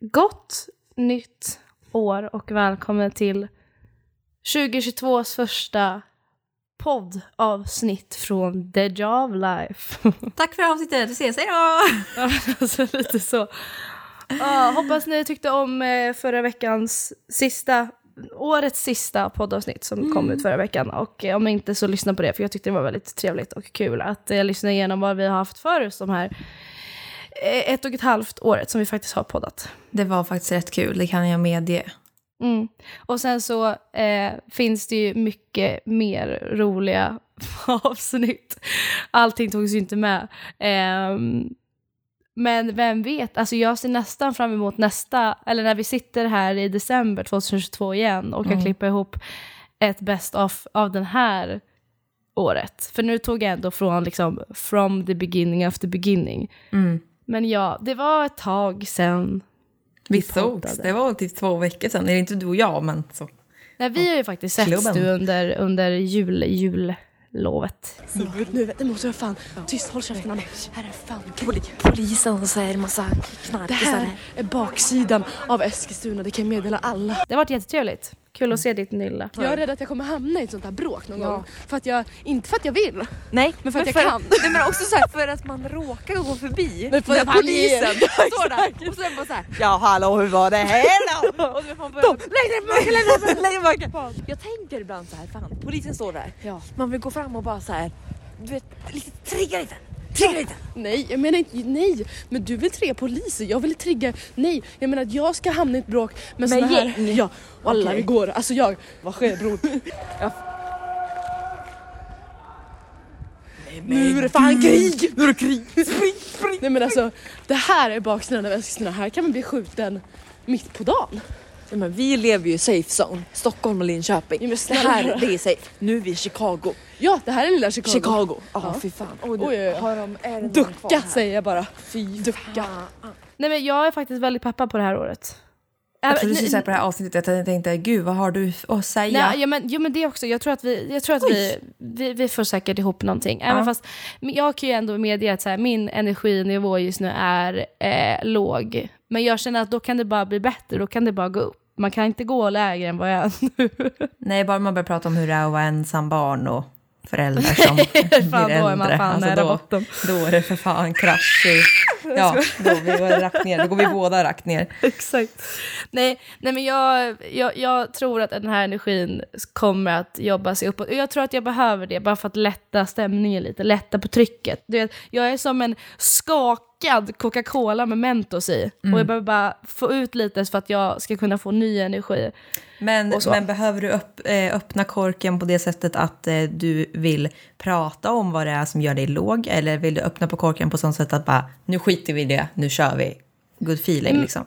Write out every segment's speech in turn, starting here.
Gott nytt år och välkommen till 2022s första poddavsnitt från The Job Life. Tack för avsnittet, vi ses, hejdå! alltså lite så. Ah, hoppas ni tyckte om eh, förra veckans sista, årets sista poddavsnitt som Mm. kom ut förra veckan. Och eh, om inte så lyssna på det, för jag tyckte det var väldigt trevligt och kul att eh, lyssna igenom vad vi har haft för oss de här ett och ett halvt året som vi faktiskt har poddat. Det var faktiskt rätt kul, det kan jag medge. Mm. Och sen så eh, finns det ju mycket mer roliga avsnitt. Allting togs ju inte med. Ehm, men vem vet, alltså jag ser nästan fram emot nästa, eller när vi sitter här i december 2022 igen och kan Mm. klippa ihop ett best of av den här året. För nu tog jag ändå från liksom from the beginning of the beginning. Mm. Men ja, det var ett tag sen. Vi poddade. sågs, det var typ två veckor sedan. Eller inte du och jag, men så. Nej, vi har ju faktiskt setts under, under jul, jullovet. Nu, nu, det måste jag fan. Tyst, håll käften Anna. Här är fan poli- polisen och så är det massa Det knarkisar här är baksidan av Eskilstuna, det kan jag meddela alla. Det har varit jättetrevligt. Kul att se ditt nylle. Jag är rädd att jag kommer hamna i ett sånt här bråk någon gång. För att jag, inte för att jag vill. Nej, Men för att jag kan. Nej, men också så här, för att man råkar gå förbi. Men för när att polisen står där och sen bara så här. Ja hallå hur var det här då? och så man börjar, ner burken. Jag tänker ibland så här, fan polisen står där. Ja. Man vill gå fram och bara så här, du vet, lite trigga lite. Trigga. Nej, jag menar inte nej. Men du vill trigga poliser, jag vill trigga. Nej, jag menar att jag ska hamna i ett bråk med, Med såna här. gäng? Ja, och alla vi går. Alltså jag, vad sker bror? Nu är det fan krig! Nu är det krig. Spring, spring. Nej men alltså, det här är baksidan av Eskilstuna. Här kan man bli skjuten mitt på dagen. Ja, men vi lever ju i safe zone, Stockholm och Linköping. Ja, men det här det är safe. Nu är vi i Chicago. Ja, det här är lilla Chicago. Chicago. Ja, Ja. fy fan. Oj, Oj, oj, oj. Har de, Ducka säger jag bara. Fy Ducka. fan. Nej men jag är faktiskt väldigt peppad på det här året. Jag trodde du skulle säga på det här avsnittet att jag tänkte, gud vad har du att säga? Nej, ja, men, jo, men det också. Jag tror att vi, jag tror att vi, vi, vi får säkert ihop någonting. Även Ja. fast jag kan ju ändå medge att så här, min energinivå just nu är eh, låg. Men jag känner att då kan det bara bli bättre, då kan det bara gå upp. Man kan inte gå lägre än vad jag är nu. Nej, bara man börjar prata om hur det är att vara ensam barn och föräldrar som blir Fan, då är man äldre. fan Alltså, nära då, botten. då är det för fan krasch. i- Ja, då vi går rakt ner. Då går vi båda rakt ner. Exakt. Nej, nej men jag, jag, jag tror att den här energin kommer att jobba sig uppåt. Och jag tror att jag behöver det bara för att lätta stämningen lite, lätta på trycket. Du vet, jag är som en skakad Coca-Cola med Mentos i. Och jag behöver bara få ut lite för att jag ska kunna få ny energi. Men, men behöver du upp, eh, öppna korken på det sättet att eh, du vill prata om vad det är som gör dig låg? Eller vill du öppna på korken på sånt sätt att bara, nu skiter vi i det, nu kör vi? Good feeling Mm. liksom.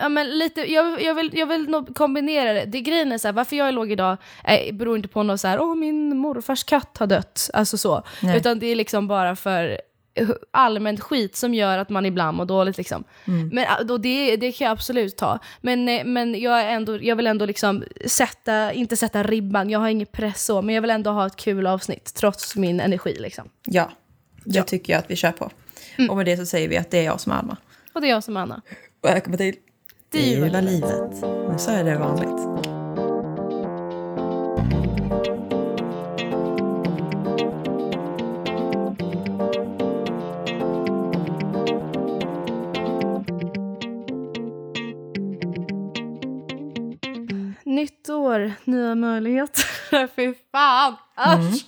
Ja, men lite, jag, jag, vill, jag vill nog kombinera det. det grejen är så här, varför jag är låg idag eh, beror inte på något så här, åh min morfars katt har dött, alltså så. Nej. Utan det är liksom bara för allmänt skit som gör att man ibland mår dåligt. Liksom. Men ah, då det, det kan jag absolut ta. Men, eh, men jag, är ändå, jag vill ändå liksom sätta, inte sätta ribban, jag har ingen press så, men jag vill ändå ha ett kul avsnitt trots min energi. Liksom. Ja, det Ja. tycker jag att vi kör på. Och med det så säger vi att det är jag som är Alma. Och det är jag som är Anna. Välkommen till Diva livet. Men så är det vanligt. Nytt år, nya möjligheter. Fy fan! Usch.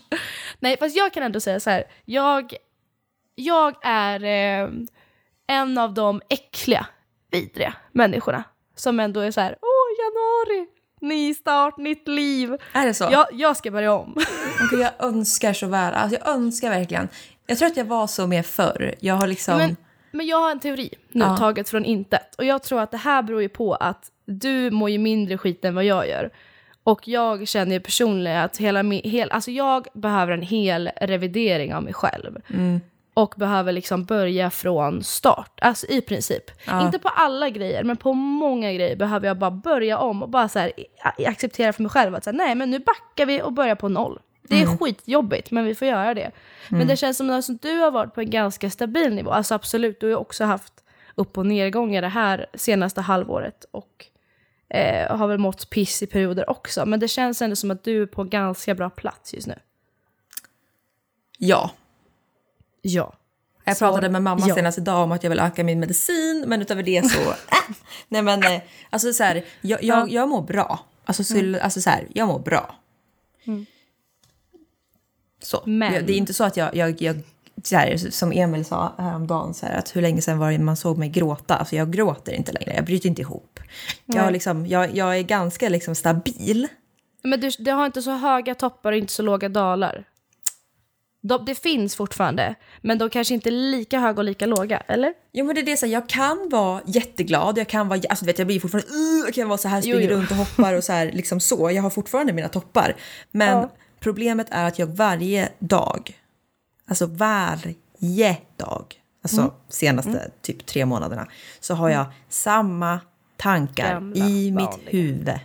Nej, fast jag kan ändå säga så här. Jag, jag är eh, en av de äckliga, vidriga människorna som ändå är så här. Åh, januari, ny start, nytt liv. Är det så? Jag, jag ska börja om. Okej, jag önskar så väl. Alltså, jag önskar verkligen. Jag tror att jag var så mer förr. Jag har liksom... Men, men jag har en teori nu, Ja. taget från intet. Och jag tror att det här beror ju på att du mår ju mindre skit än vad jag gör. Och jag känner ju personligen att hela min, hel, alltså jag behöver en hel revidering av mig själv. Mm. Och behöver liksom börja från start, alltså i princip. Ja. Inte på alla grejer, men på många grejer behöver jag bara börja om och bara så här, acceptera för mig själv att så här, nej men nu backar vi och börjar på noll. Det är Mm. skitjobbigt, men vi får göra det. Men det känns som att du har varit på en ganska stabil nivå. Alltså absolut, du har ju också haft upp och nedgångar det här senaste halvåret. Och eh, har väl mått piss i perioder också. Men det känns ändå som att du är på en ganska bra plats just nu. Ja. Ja. Jag Så, pratade med mamma ja. senast idag om att jag vill öka min medicin, men utöver det så... äh. Nej men, eh, alltså så här, jag, jag, jag mår bra. Alltså, så, Mm. alltså så här, jag mår bra. Så. Men- det är inte så att jag, jag, jag här, som Emil sa häromdagen, så här, att hur länge sedan var det man såg mig gråta? Alltså jag gråter inte längre, jag bryter inte ihop. Jag, har liksom, jag, jag är ganska liksom stabil. Men du, det har inte så höga toppar och inte så låga dalar. De, det finns fortfarande, men de kanske inte är lika höga och lika låga, eller? Jo men det är det så här, jag kan vara jätteglad, jag kan vara, alltså vet jag blir fortfarande, uh, jag kan vara så här, Jo, springer jo. runt och hoppar och så här liksom så. Jag har fortfarande mina toppar. Men Ja. problemet är att jag varje dag, alltså varje dag, alltså Mm. senaste typ tre månaderna, så har jag samma tankar Gamla, i mitt vanliga. huvud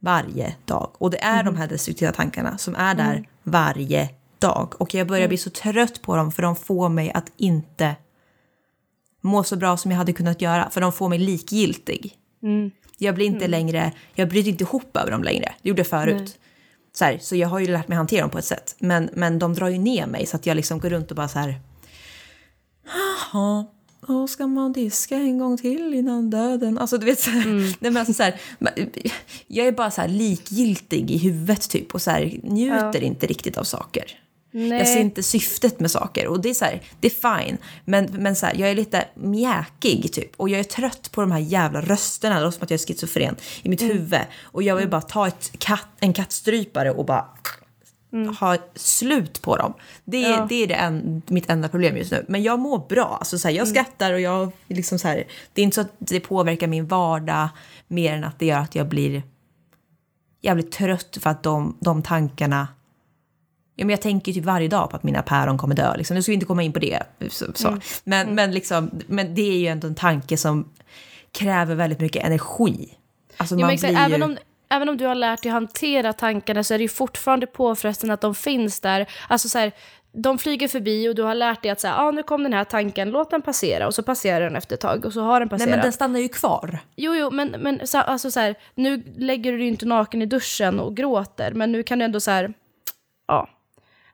varje dag. Och det är de här destruktiva tankarna som är där Mm. varje dag. Och jag börjar bli så trött på dem för de får mig att inte må så bra som jag hade kunnat göra, för de får mig likgiltig. Mm. Jag blir inte längre, jag bryter inte ihop över dem längre. Det gjorde jag förut. Så, här, så jag har ju lärt mig hantera dem på ett sätt. Men, men de drar ju ner mig så att jag liksom går runt och bara så här... Jaha, Åh, ska man diska en gång till innan döden? Alltså du vet så här, nej, men alltså, så här, jag är bara så här likgiltig i huvudet typ och så här, njuter inte riktigt av saker. Nej. Jag ser inte syftet med saker och det är så här, det är fine. Men, men så här, jag är lite mjäkig typ och jag är trött på de här jävla rösterna. Det låter som att jag är schizofren i mitt huvud. Och jag vill bara ta ett katt, en kattstrypare och bara ha slut på dem. Det, är- Ja. det är det en, mitt enda problem just nu. Men jag mår bra. Alltså, så här, jag skrattar och jag liksom så här, det är inte så att det påverkar min vardag mer än att det gör att jag blir jävligt trött för att de, de tankarna Ja, men jag tänker typ varje dag på att mina päron kommer dö. Liksom. Nu ska vi inte komma in på det. Så, så. Men, men, liksom, men det är ju ändå en tanke som kräver väldigt mycket energi. Alltså Jo, man exakt, blir ju... även, om, även om du har lärt dig hantera tankarna så är det ju fortfarande påfrestande att de finns där. Alltså så här, de flyger förbi och du har lärt dig att så här, ah, nu kom den här tanken, låt den passera. Och så passerar den efter ett tag och så har den Nej passerat. men den stannar ju kvar. Jo, jo, men, men så, alltså så här, nu lägger du dig inte naken i duschen och gråter, men nu kan du ändå så här, ja.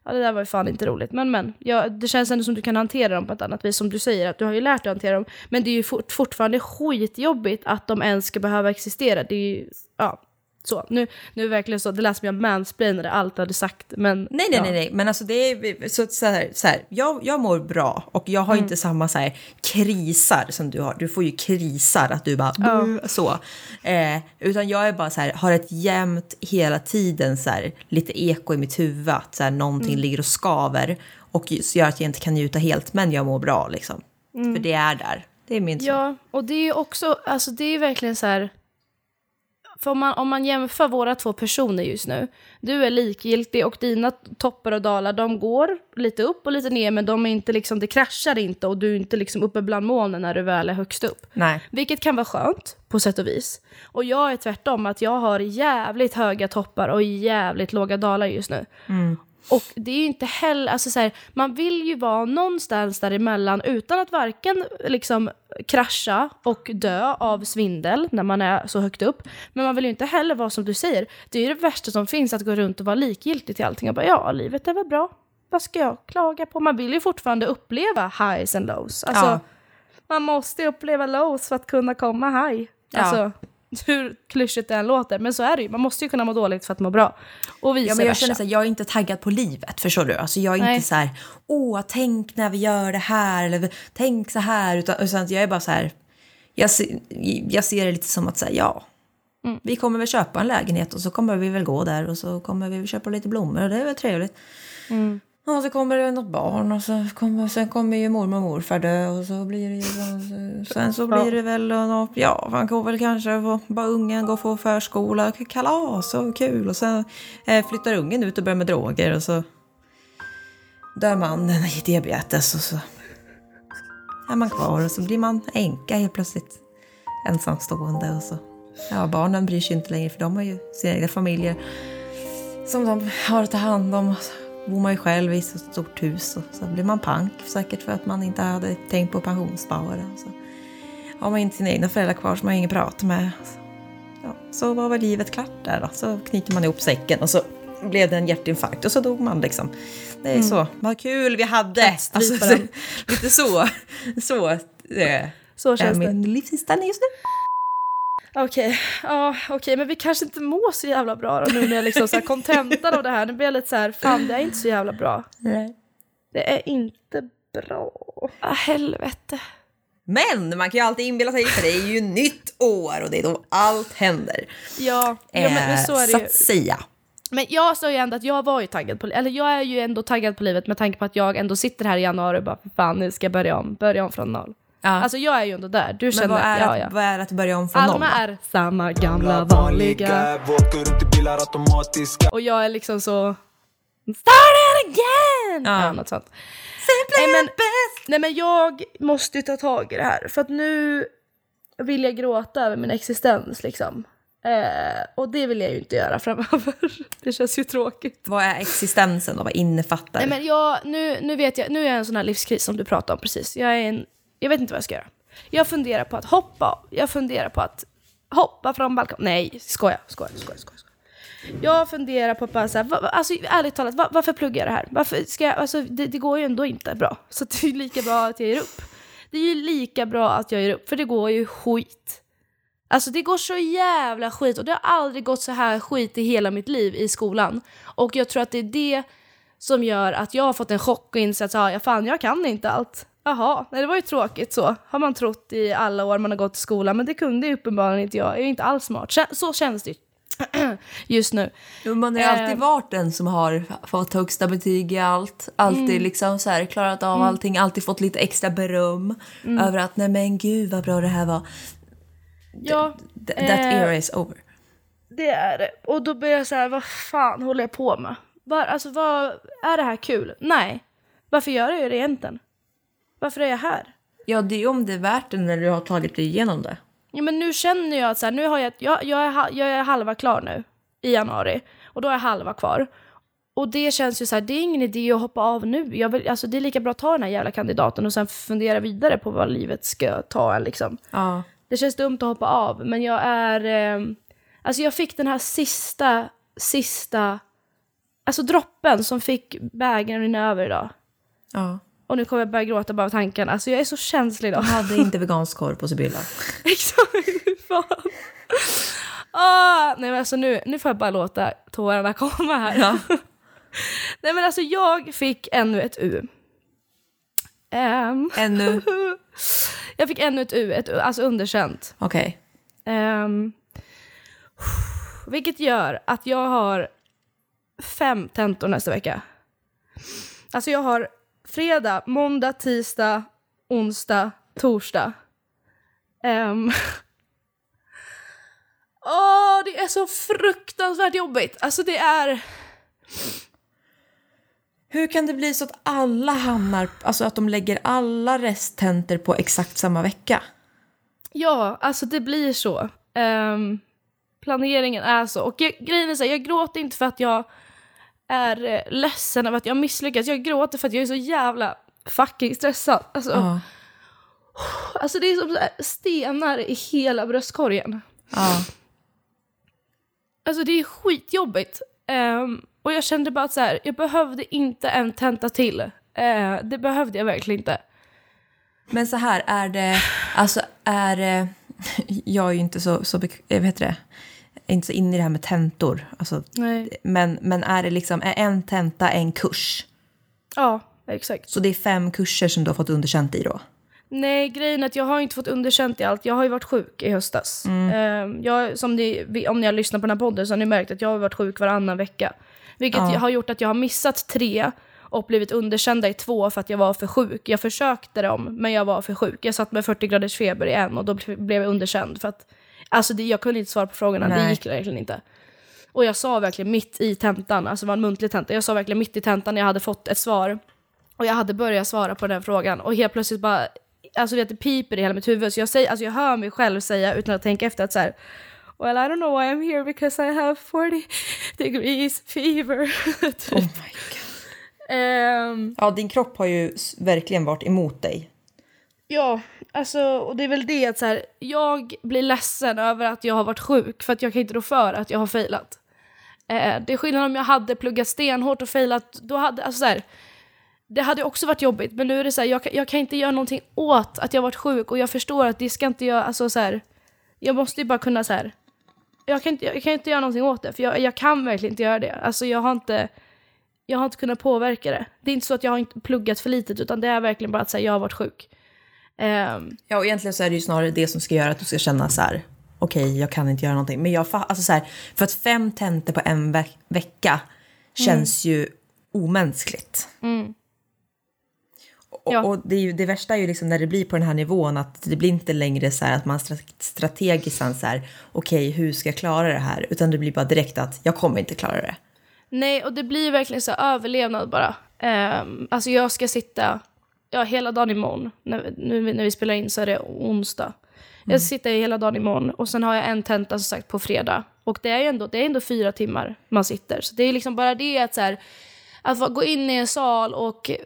Ja, det där var ju fan inte roligt. Men, men, ja, det känns ändå som du kan hantera dem på ett annat vis. Som du säger, att du har ju lärt dig att hantera dem. Men det är ju fort, fortfarande skitjobbigt att de ens ska behöva existera. Det är ju, ja. Så, nu, nu verkligen så, det lät som jag mansplainade allt jag hade sagt. Men, Nej, nej, ja. nej, nej, men alltså det är så, så här, så här jag, jag mår bra och jag har inte samma så här krisar som du har. Du får ju krisar att du bara "Buh", så. Eh, utan jag är bara så här, har ett jämnt hela tiden så här, lite eko i mitt huvud att så här, någonting ligger och skaver och just gör att jag inte kan njuta helt, men jag mår bra liksom. För det är där. Det är min. Ja, och det är också, alltså det är verkligen så här... För om man, om man jämför våra två personer just nu, du är likgiltig och dina toppar och dalar, de går lite upp och lite ner, men de är inte liksom, det kraschar inte och du är inte liksom uppe bland molnen när du väl är högst upp. Nej. Vilket kan vara skönt på sätt och vis. Och jag är tvärtom, att jag har jävligt höga toppar och jävligt låga dalar just nu. Och det är ju inte heller, alltså så här, man vill ju vara någonstans däremellan utan att varken liksom krascha och dö av svindel när man är så högt upp. Men man vill ju inte heller vara som du säger, det är ju det värsta som finns att gå runt och vara likgiltig till allting och bara ja, livet är väl bra. Vad ska jag klaga på? Man vill ju fortfarande uppleva highs and lows. Alltså, Ja. man måste uppleva lows för att kunna komma high. Ja. Hur klyschigt det än låter, men så är det ju. Man måste ju kunna må dåligt för att må bra. Och vice Ja, men jag känner så här, jag är inte taggad på livet, förstår du? Alltså jag är Nej. inte så här, åh, tänk när vi gör det här, eller tänk så här, utan, utan jag är bara så här, jag, ser- jag ser det lite som att säga ja, Mm. vi kommer väl köpa en lägenhet och så kommer vi väl gå där och så kommer vi väl köpa lite blommor och det är väl trevligt. Mm. Och så kommer det något barn och så kommer, sen kommer ju mormor och morfar dö och så blir det ju, sen så blir det väl något, ja, man går väl kanske få, bara ungen går på förskola, kalas och kul och sen eh, flyttar ungen ut och börjar med droger och så dör mannen i diabetes och så är man kvar och så blir man änka helt plötsligt ensamstående och så ja, barnen bryr sig inte längre för de har ju sina egna familjer som de har att ta hand om. Så bor man ju själv i ett så stort hus och så blir man pank säkert för att man inte hade tänkt på pensionsspara. och Så. har man inte sina egna föräldrar kvar som man ingen att prata med. Ja, så var väl livet klart där då. Så knyter man ihop säcken och så blev det en hjärtinfarkt och så dog man liksom. Det är så, vad kul vi hade! Alltså, Kattstriparen. lite så. Så, eh, Så är känns det. min livsinställning just nu. Okej, ja okej, men vi kanske inte mår så jävla bra då nu när jag liksom så här kontentan av det här. Nu blir jag lite så här, fan det är inte så jävla bra. Nej. Det är inte bra. Ah, helvete. Men man kan ju alltid inbilla sig för det är ju nytt år och det är då allt händer. Ja, ja men, men så är Eh, det så ju. att säga. Men jag sa ju ändå att jag var ju taggad på eller jag är ju ändå taggad på livet med tanke på att jag ändå sitter här i januari och bara för fan nu ska jag börja om, börja om från noll. Ja. Alltså jag är ju ändå där, du Men känner, vad är, ja att, ja. vad är att börja om från noll? Alma är samma gamla vanliga och jag är liksom så Start it again! Ja. Ja, något sånt. Nej men, nej men jag måste ju ta tag i det här för att nu vill jag gråta över min existens liksom. Eh, och det vill jag ju inte göra framöver. det känns ju tråkigt. Vad är existensen då? Vad innefattar Nej men jag, nu, nu vet jag, nu är jag i en sån här livskris som du pratade om precis. Jag är en, jag vet inte vad jag ska göra. Jag funderar på att hoppa. Jag funderar på att hoppa från balkongen. Nej, skoja, skoja, skoja, skoja. skoja. Jag funderar på att bara så här, va, alltså ärligt talat, va, varför pluggar jag det här? Varför ska jag, alltså det, det går ju ändå inte bra. Så det är ju lika bra att jag ger upp. Det är ju lika bra att jag ger upp, för det går ju skit. Alltså det går så jävla skit och det har aldrig gått så här skit i hela mitt liv i skolan. Och jag tror att det är det som gör att jag har fått en chock och insett att ja, fan jag kan inte allt. Jaha, nej det var ju tråkigt så. Har man trott i alla år man har gått i skolan, men det kunde ju uppenbarligen inte jag. Jag är inte alls smart. Så känns det ju just nu. Jo, man har ju Eh. alltid varit den som har fått högsta betyg i allt. Alltid Mm. liksom så här, klarat av allting, alltid fått lite extra beröm Mm. över att nej men gud vad bra det här var. Ja, Th- that Eh. era is over. det är det. Och då blir jag så här, vad fan håller jag på med? Var, alltså vad, är det här kul? Nej. Varför gör jag det egentligen? Varför är jag här? Ja, det är om det är värt det när du har tagit dig igenom det. Ja, men nu känner jag att så här, nu har jag, jag, jag, är, jag är halva klar nu i januari och då är jag halva kvar. Och det känns ju så här, det är ingen idé att hoppa av nu. Jag vill, alltså, det är lika bra att ta den här jävla kandidaten och sen fundera vidare på vad livet ska ta en liksom. Ja. Det känns dumt att hoppa av, men jag är... Eh, alltså jag fick den här sista, sista... Alltså droppen som fick bägaren rinna över idag. ja. Och nu kommer jag börja gråta bara av tanken. Alltså jag är så känslig idag. Jag hade inte vegansk korv på Sibylla. Exakt, fan. Ah, nej men alltså nu, nu får jag bara låta tårarna komma här. Ja. nej men alltså jag fick ännu ett U. Ehm, Ännu. jag fick ännu ett U, ett, alltså underkänt. Okej. Ehm, vilket gör att jag har fem tentor nästa vecka. Alltså jag har fredag, måndag, tisdag, onsdag, torsdag. Ehm. Åh, det är så fruktansvärt jobbigt. Alltså det är... Hur kan det bli så att alla hamnar, alltså att de lägger alla resttentor på exakt samma vecka? Ja, alltså det blir så. Ehm, planeringen är så. Och jag, grejen är så här, jag gråter inte för att jag är eh, ledsen över att jag misslyckats. Jag gråter för att jag är så jävla fucking stressad. Alltså, Ja. alltså det är som stenar i hela bröstkorgen. Ja. Alltså det är skitjobbigt. Ehm, och jag kände bara att så här, jag behövde inte en tenta till. Eh, det behövde jag verkligen inte. Men så här, är det, alltså är det, jag är ju inte så, så jag vet det, är inte så inne i det här med tentor. Alltså, men, men är det liksom, är en tenta en kurs? Ja, exakt. Så det är fem kurser som du har fått underkänt i då? Nej, grejen är att jag har inte fått underkänt i allt. Jag har ju varit sjuk i höstas. Ehm, jag, som ni, om ni har lyssnat på den här podden så har ni märkt att jag har varit sjuk varannan vecka. Vilket Ja. har gjort att jag har missat tre och blivit underkända i två för att jag var för sjuk. Jag försökte dem, men jag var för sjuk. Jag satt med 40 graders feber i en och då ble- blev jag underkänd. För att, alltså det, jag kunde inte svara på frågorna, det Nej. gick verkligen inte. Och jag sa verkligen mitt i tentan, alltså det var en muntlig tenta, jag sa verkligen mitt i tentan när jag hade fått ett svar. Och jag hade börjat svara på den frågan och helt plötsligt bara, alltså vet, det piper i hela mitt huvud. Så jag, säger, alltså jag hör mig själv säga utan att tänka efter att så här, Well I don't know why I'm here because I have 40 degrees fever. typ. Oh my God. Ehm, Ja, din kropp har ju verkligen varit emot dig. ja, alltså, och det är väl det att så här, jag blir ledsen över att jag har varit sjuk för att jag kan inte rå för att jag har failat. Eh, det är skillnad om jag hade pluggat stenhårt och failat, då hade, alltså så här, det hade också varit jobbigt, men nu är det så här, jag, kan- jag kan inte göra någonting åt att jag har varit sjuk och jag förstår att det ska inte jag, alltså så här, jag måste ju bara kunna så här, jag kan inte, jag kan inte göra någonting åt det, för jag, jag kan verkligen inte göra det. Alltså jag har inte, jag har inte kunnat påverka det. Det är inte så att jag har inte pluggat för litet, utan det är verkligen bara att säga jag har varit sjuk. Ehm, Ja, och egentligen så är det ju snarare det som ska göra att du ska känna så här, okej, jag kan inte göra någonting. Men jag, alltså så här, för att fem tentor på en ve- vecka känns ju omänskligt. Och, Ja. och det, är ju, det värsta är ju liksom när det blir på den här nivån att det blir inte längre så här att man stra- strategiskt så här, okej, hur ska jag klara det här? Utan det blir bara direkt att jag kommer inte klara det. Nej, och det blir verkligen så här överlevnad bara. Um, alltså jag ska sitta, ja hela dagen imorgon, när, nu när vi spelar in så är det onsdag. Jag ska sitta hela dagen imorgon och sen har jag en tenta som sagt på fredag. Och det är ju ändå, det är ändå fyra timmar man sitter. Så det är liksom bara det att så här, att gå in i en sal och eh,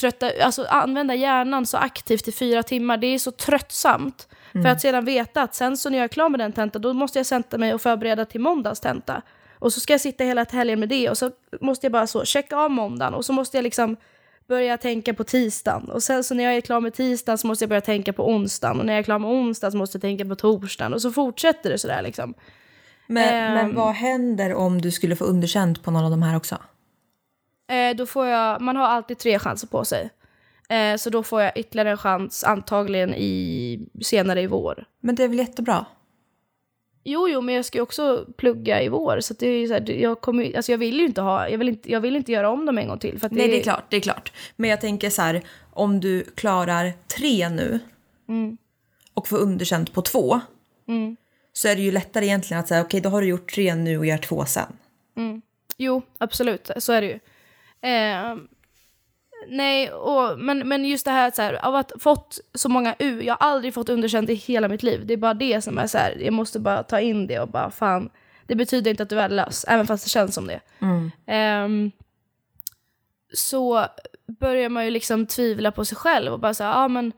trötta, alltså använda hjärnan så aktivt i fyra timmar, det är så tröttsamt. För att sedan veta att sen så när jag är klar med den tentan, då måste jag sätta mig och förbereda till måndags tenta. Och så ska jag sitta hela helgen med det och så måste jag bara så checka av måndagen och så måste jag liksom börja tänka på tisdagen. Och sen så när jag är klar med tisdagen så måste jag börja tänka på onsdagen. Och när jag är klar med onsdagen så måste jag tänka på torsdagen. Och så fortsätter det sådär liksom. Men, Ehm. men vad händer om du skulle få underkänt på någon av de här också? Eh, då får jag, man har alltid tre chanser på sig. Eh, så då får jag ytterligare en chans antagligen i, senare i vår. Men det är väl jättebra? Jo, jo, men jag ska ju också plugga i vår. Så det är ju så här, det- jag, kommer, alltså jag vill ju inte ha, jag vill inte, jag vill inte göra om dem en gång till. För att Nej, det är klart. det är klart. Men jag tänker så här, om du klarar tre nu och får underkänt på två så är det ju lättare egentligen att säga okej, då har du gjort tre nu och gör två sen. Jo, absolut. Så är det ju. Eh, nej, och, men, men just det här, så här av att fått så många U, jag har aldrig fått underkänt i hela mitt liv. Det är bara det som är så här, jag måste bara ta in det och bara fan, det betyder inte att du är värdelös, även fast det känns som det. Ehm, så börjar man ju liksom tvivla på sig själv och bara säga, ja men,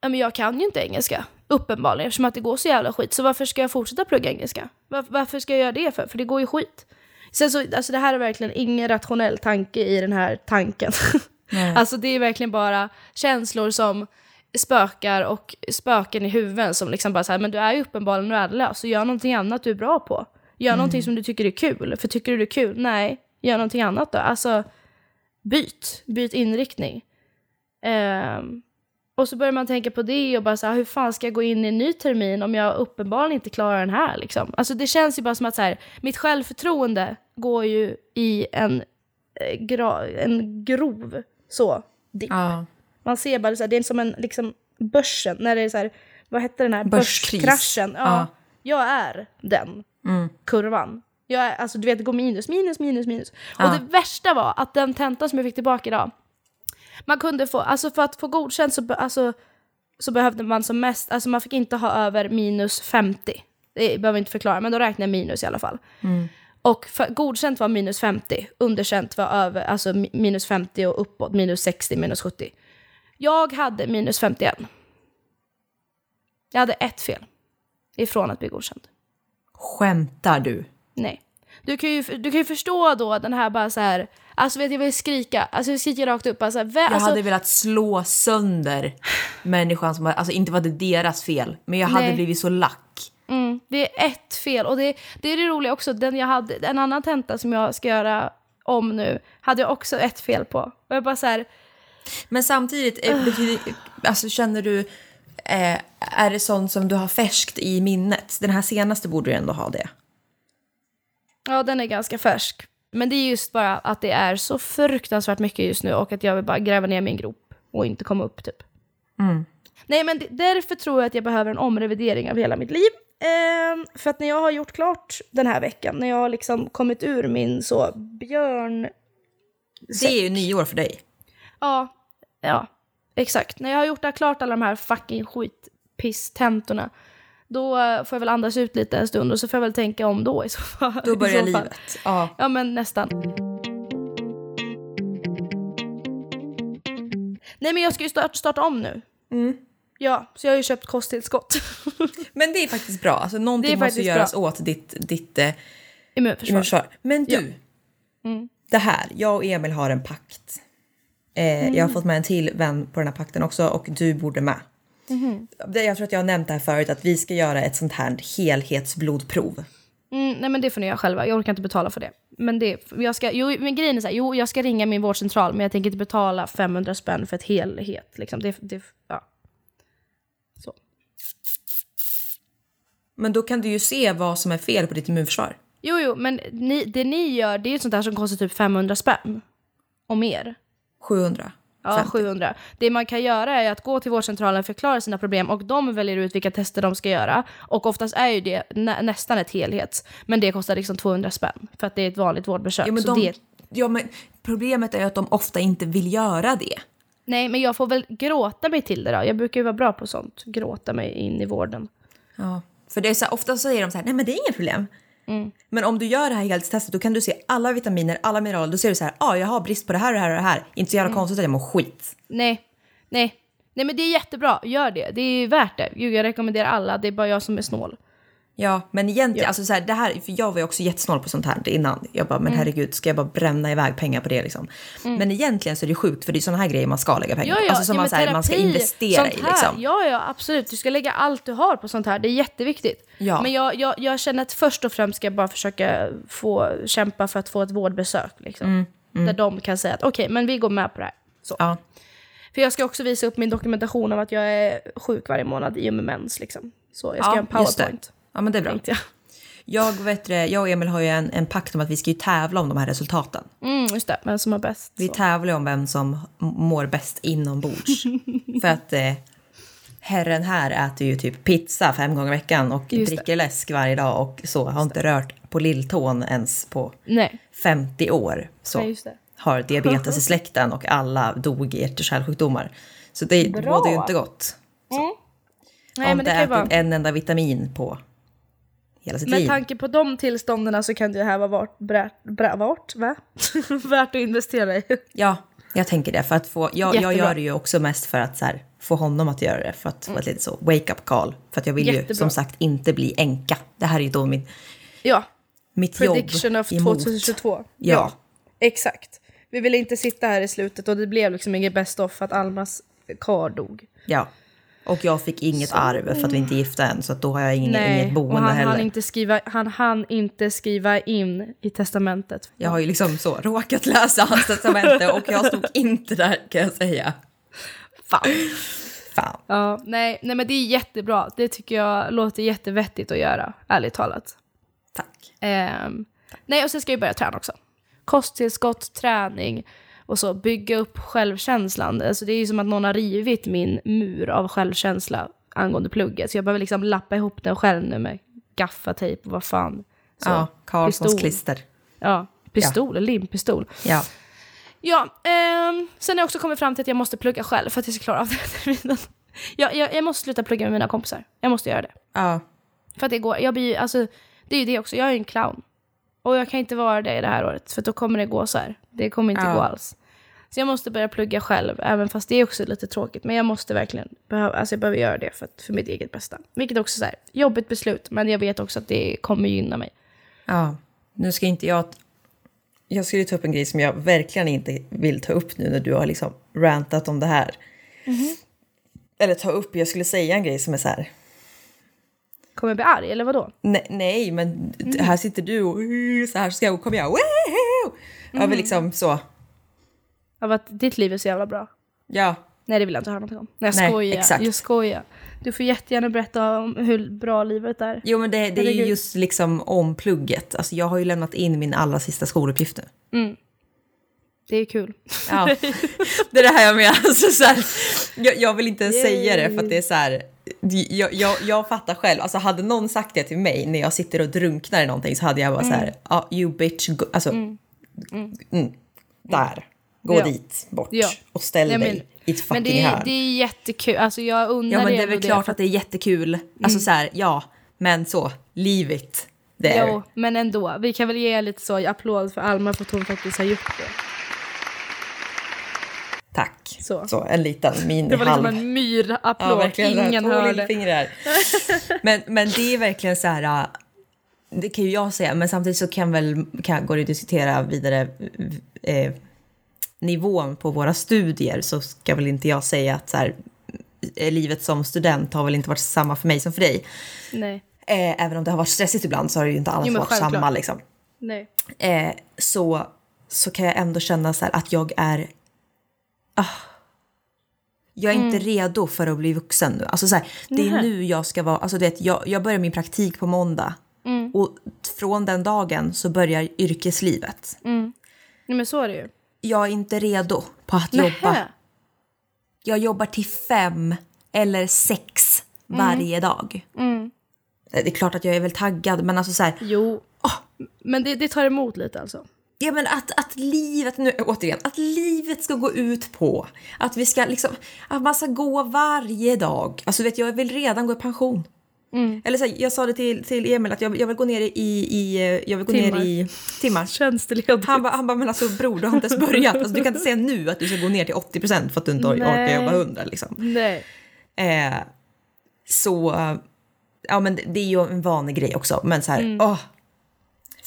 ja men jag kan ju inte engelska. Uppenbarligen, eftersom att det går så jävla skit. Så varför ska jag fortsätta plugga engelska? Var, varför ska jag göra det för? För det går ju skit. Sen så, alltså det här är verkligen ingen rationell tanke i den här tanken. alltså det är verkligen bara känslor som spökar och spöken i huvudet som liksom bara så här, men du är ju uppenbarligen värdelös, så gör någonting annat du är bra på. Gör någonting som du tycker är kul, för tycker du det är kul, nej, gör någonting annat då. Alltså, byt, byt inriktning. Ehm, och så börjar man tänka på det och bara så här, hur fan ska jag gå in i en ny termin om jag uppenbarligen inte klarar den här liksom? Alltså det känns ju bara som att så här, mitt självförtroende går ju i en, eh, gra, en grov så dipp. Ja. Man ser bara så här, det är som en liksom börsen, när det är så här, vad hette den här Börskris. börskraschen? Ja, Ja. Jag är den kurvan. Jag är, alltså du vet, det går minus, minus, minus, minus. Ja. Och det värsta var att den tentan som jag fick tillbaka idag, man kunde få, alltså för att få godkänt så, alltså, så behövde man som mest, alltså man fick inte ha över minus 50. Det behöver jag inte förklara, men då räknar jag minus i alla fall. Och för, godkänt var minus 50, underkänt var över, alltså mi- minus 50 och uppåt, minus 60, minus 70. Jag hade minus 51. Jag hade ett fel ifrån att bli godkänd. Skämtar du? Nej. Du kan, ju, du kan ju förstå då den här bara så här, alltså vet jag vill skrika, alltså jag skriker rakt upp, bara så här, vä- Jag alltså, hade velat slå sönder människan som... Alltså inte var det deras fel, men jag hade Nej. blivit så lack. mm, det är ett fel och det, det är det roliga också, den jag hade, en annan tenta som jag ska göra om nu, hade jag också ett fel på. Och jag bara så här, Men samtidigt, eh, betyder, alltså, känner du... Eh, är det sånt som du har färskt i minnet? Den här senaste borde du ändå ha det. Ja, den är ganska färsk. Men det är just bara att det är så fruktansvärt mycket just nu och att jag vill bara gräva ner min grop och inte komma upp typ. Nej, men därför tror jag att jag behöver en omrevidering av hela mitt liv. Ehm, för att när jag har gjort klart den här veckan, när jag har liksom kommit ur min så björn... Det är ju nyår för dig. Ja, ja, exakt. När jag har gjort klart alla de här fucking skitpiss-tentorna, då får jag väl andas ut lite en stund och så får jag väl tänka om då i så fall. Då börjar fall. livet. Ja. Ja, men nästan. Nej, men jag ska ju start, starta om nu. Ja, så jag har ju köpt kosttillskott. Men det är faktiskt bra. Alltså, någonting måste göras bra. åt ditt, ditt eh, Immunförsvar. Men du, Ja. Mm. det här. Jag och Emil har en pakt. Eh, Jag Mm. har fått med en till vän på den här pakten också och du borde med. Det- Jag tror att jag har nämnt det här förut att vi ska göra ett sånt här helhetsblodprov. Mm, nej men det får ni göra själva, jag orkar inte betala för det. Men, det, jag ska, jo, men grejen är så här, jo jag ska ringa min vårdcentral men jag tänker inte betala 500 spänn för ett helhet. Liksom. Det, det, ja. så. Men då kan du ju se vad som är fel på ditt immunförsvar. Jo jo, men ni, det ni gör det är ju sånt där som kostar typ 500 spänn. Och mer. 700. Ja, 50. 700. Det man kan göra är att gå till vårdcentralen, förklara sina problem och de väljer ut vilka tester de ska göra. Och oftast är ju det nä nästan ett helhets. Men det kostar liksom 200 spänn för att det är ett vanligt vårdbesök. Ja, men de, det, ja, men problemet är ju att de ofta inte vill göra det. nej, men jag får väl gråta mig till det då. Jag brukar ju vara bra på sånt. Gråta mig in i vården. Ja. För det är så ofta så säger de så här, nej men det är inget problem. Mm. Men om du gör det här helhetstestet då kan du se alla vitaminer, alla mineraler. Då ser du så här, ah, jag har brist på det här och det här och det här. Inte så jävla Mm. konstigt att jag mår skit. Nej, nej. Nej men det är jättebra, gör det. Det är värt det. Gud, jag rekommenderar alla, det är bara jag som är snål. Ja, men egentligen, Ja. alltså så här, det här, för jag var ju också jättesnål på sånt här innan. Jag bara, Mm. men herregud, ska jag bara bränna iväg pengar på det liksom? Men egentligen så är det sjukt för det är såna här grejer man ska lägga pengar Ja, på. ja, Alltså som ja, man, så här, man ska investera i liksom. Ja, ja, absolut. Du ska lägga allt du har på sånt här. Det är jätteviktigt. Ja. Men jag, jag, jag känner att först och främst ska jag bara försöka få kämpa för att få ett vårdbesök. Liksom. Där de kan säga att okej, men vi går med på det här. Så. Ja, För jag ska också visa upp min dokumentation av att jag är sjuk varje månad i och med mens. Liksom. Så jag ska Ja, göra en powerpoint. Ja, men det är bra. Tänkte jag. Jag, vet, det, jag och Emil har ju en, en pakt om att vi ska ju tävla om de här resultaten. Mm, just det, vem som har bäst. Vi så. tävlar om vem som mår bäst inombords. För att eh, herren här äter ju typ pizza fem gånger i veckan och Just det. dricker läsk varje dag och så. Har inte rört på lilltån ens på Nej, 50 år. Så nej, det. har diabetes i släkten och alla dog i hjärt och kärlsjukdomar. Så det bådar ju inte gott. Nej, Har inte det ätit vara... en enda vitamin på hela sitt Med liv. tanke på de tillstånden så kan det här vara vart, brä, brä, vart va? värt att investera i. Ja, jag tänker det. För att få, jag, jag. Mm. gör det ju också mest för att här, få honom att göra det. För att få ett litet så wake-up call. För att jag vill ju Jättebra. som sagt inte bli änka. Det här är ju då min, Ja, mitt prediction jobb of emot. 2022. Ja. exakt. Vi ville inte sitta här i slutet och det blev liksom inget best of för att Almas kar dog. Ja. Och jag fick inget arv för att vi inte är gifta än. Så då har jag ingen, inget och boende han heller. hann, inte skriva, han hann inte skriva in i testamentet. Jag har ju liksom så råkat läsa hans testamente och jag stod inte där kan jag säga. Fan. Fan. Ja, nej, nej men det är jättebra. Det tycker jag låter jättevettigt att göra, ärligt talat. Tack. Ehm, nej, och sen ska jag börja träna också. Kosttillskott, träning och så bygga upp självkänslan. Alltså det är ju som att någon har rivit min mur av självkänsla angående plugget. Så jag behöver liksom lappa ihop den själv nu med gaffatejp och vad fan. Så, Ja, Karlssons pistol. klister. Ja, pistol, limpistol. Ja. Ja, ehm, sen har jag också kommit fram till att jag måste plugga själv för att jag ska klara av den här terminen. jag, jag, jag måste sluta plugga med mina kompisar. Jag måste göra det. Ja. För att det går, jag blir alltså, det är ju det också, jag är ju en clown. Och jag kan inte vara det i det här året, för då kommer det gå så här. Det kommer inte Ja. gå alls. Så jag måste börja plugga själv, även fast det är också lite tråkigt. Men jag måste verkligen, behöva, alltså jag behöver göra det för, att, för mitt eget bästa. Vilket också är så här, jobbigt beslut, men jag vet också att det kommer gynna mig. Ja, nu ska inte jag... Jag skulle ta upp en grej som jag verkligen inte vill ta upp nu när du har liksom rantat om det här. Eller ta upp, jag skulle säga en grej som är så här... Kommer bli arg, eller vadå? Nej, nej men här sitter du och så här ska jag, kommer jag... Jag vill liksom så... Av att ditt liv är så jävla bra. Ja, Nej, det vill jag inte höra någonting om. Nej, jag Nej, skojar. exakt. Jag skojar. Du får jättegärna berätta om hur bra livet är. jo men det, det är ju just liksom om plugget. Alltså jag har ju lämnat in min allra sista skoluppgift nu. Det är kul. Ja, det är det här jag menar. Alltså, så här, jag, jag vill inte ens säga det för att det är så här. Jag, jag, jag fattar själv, alltså hade någon sagt det till mig när jag sitter och drunknar i någonting så hade jag bara så här, ah, you bitch, go, alltså, mm. där, gå Ja. dit bort Ja. och ställ Nej, dig i ett fucking Men det är, hörn. det är jättekul. Alltså jag undrar ja men det är väl klart för att det är jättekul, alltså så här, ja, men så, leave it there. Jo, men ändå. Vi kan väl ge lite så applåd för Alma för att hon faktiskt har gjort det. Så. Så, en liten mini Det var liksom halv. en myrapplåd, här, ingen hörde. men, men det är verkligen så här... Det kan ju jag säga, men samtidigt så kan väl, kan, går det att diskutera vidare eh, nivån på våra studier så ska väl inte jag säga att så här, livet som student har väl inte varit samma för mig som för dig. Nej, Eh, även om det har varit stressigt ibland så har det ju inte alls Jo, varit självklart. samma. Liksom. nej. Eh, så, så kan jag ändå känna så här att jag är... Ah, jag är inte redo för att bli vuxen nu. Alltså så här, det är nu jag ska vara... Alltså du vet, jag, jag börjar min praktik på måndag. Och från den dagen så börjar yrkeslivet. Nej men så är det ju. Jag är inte redo på att Nähä. jobba. Jag jobbar till fem eller sex varje dag. Eh, Det är klart att jag är väl taggad, men alltså så här... Jo. Men det, det tar emot lite alltså. Ja men att, att livet, nu återigen, att livet ska gå ut på att vi ska liksom, att man ska gå varje dag. Alltså vet jag vill redan gå i pension. Eller så här, jag sa det till, till Emil att jag, jag vill gå ner i, i jag vill gå Timmar. ner i timmar. Tjänsteledigt. Han bara, han bara, men alltså bror du har inte ens börjat. Alltså, du kan inte säga nu att du ska gå ner till 80% för att du inte or- orkar Nej. jobba 100 liksom. Nej. Eh, så, ja men det, det är ju en vanlig grej också. Men så här, Mm. åh,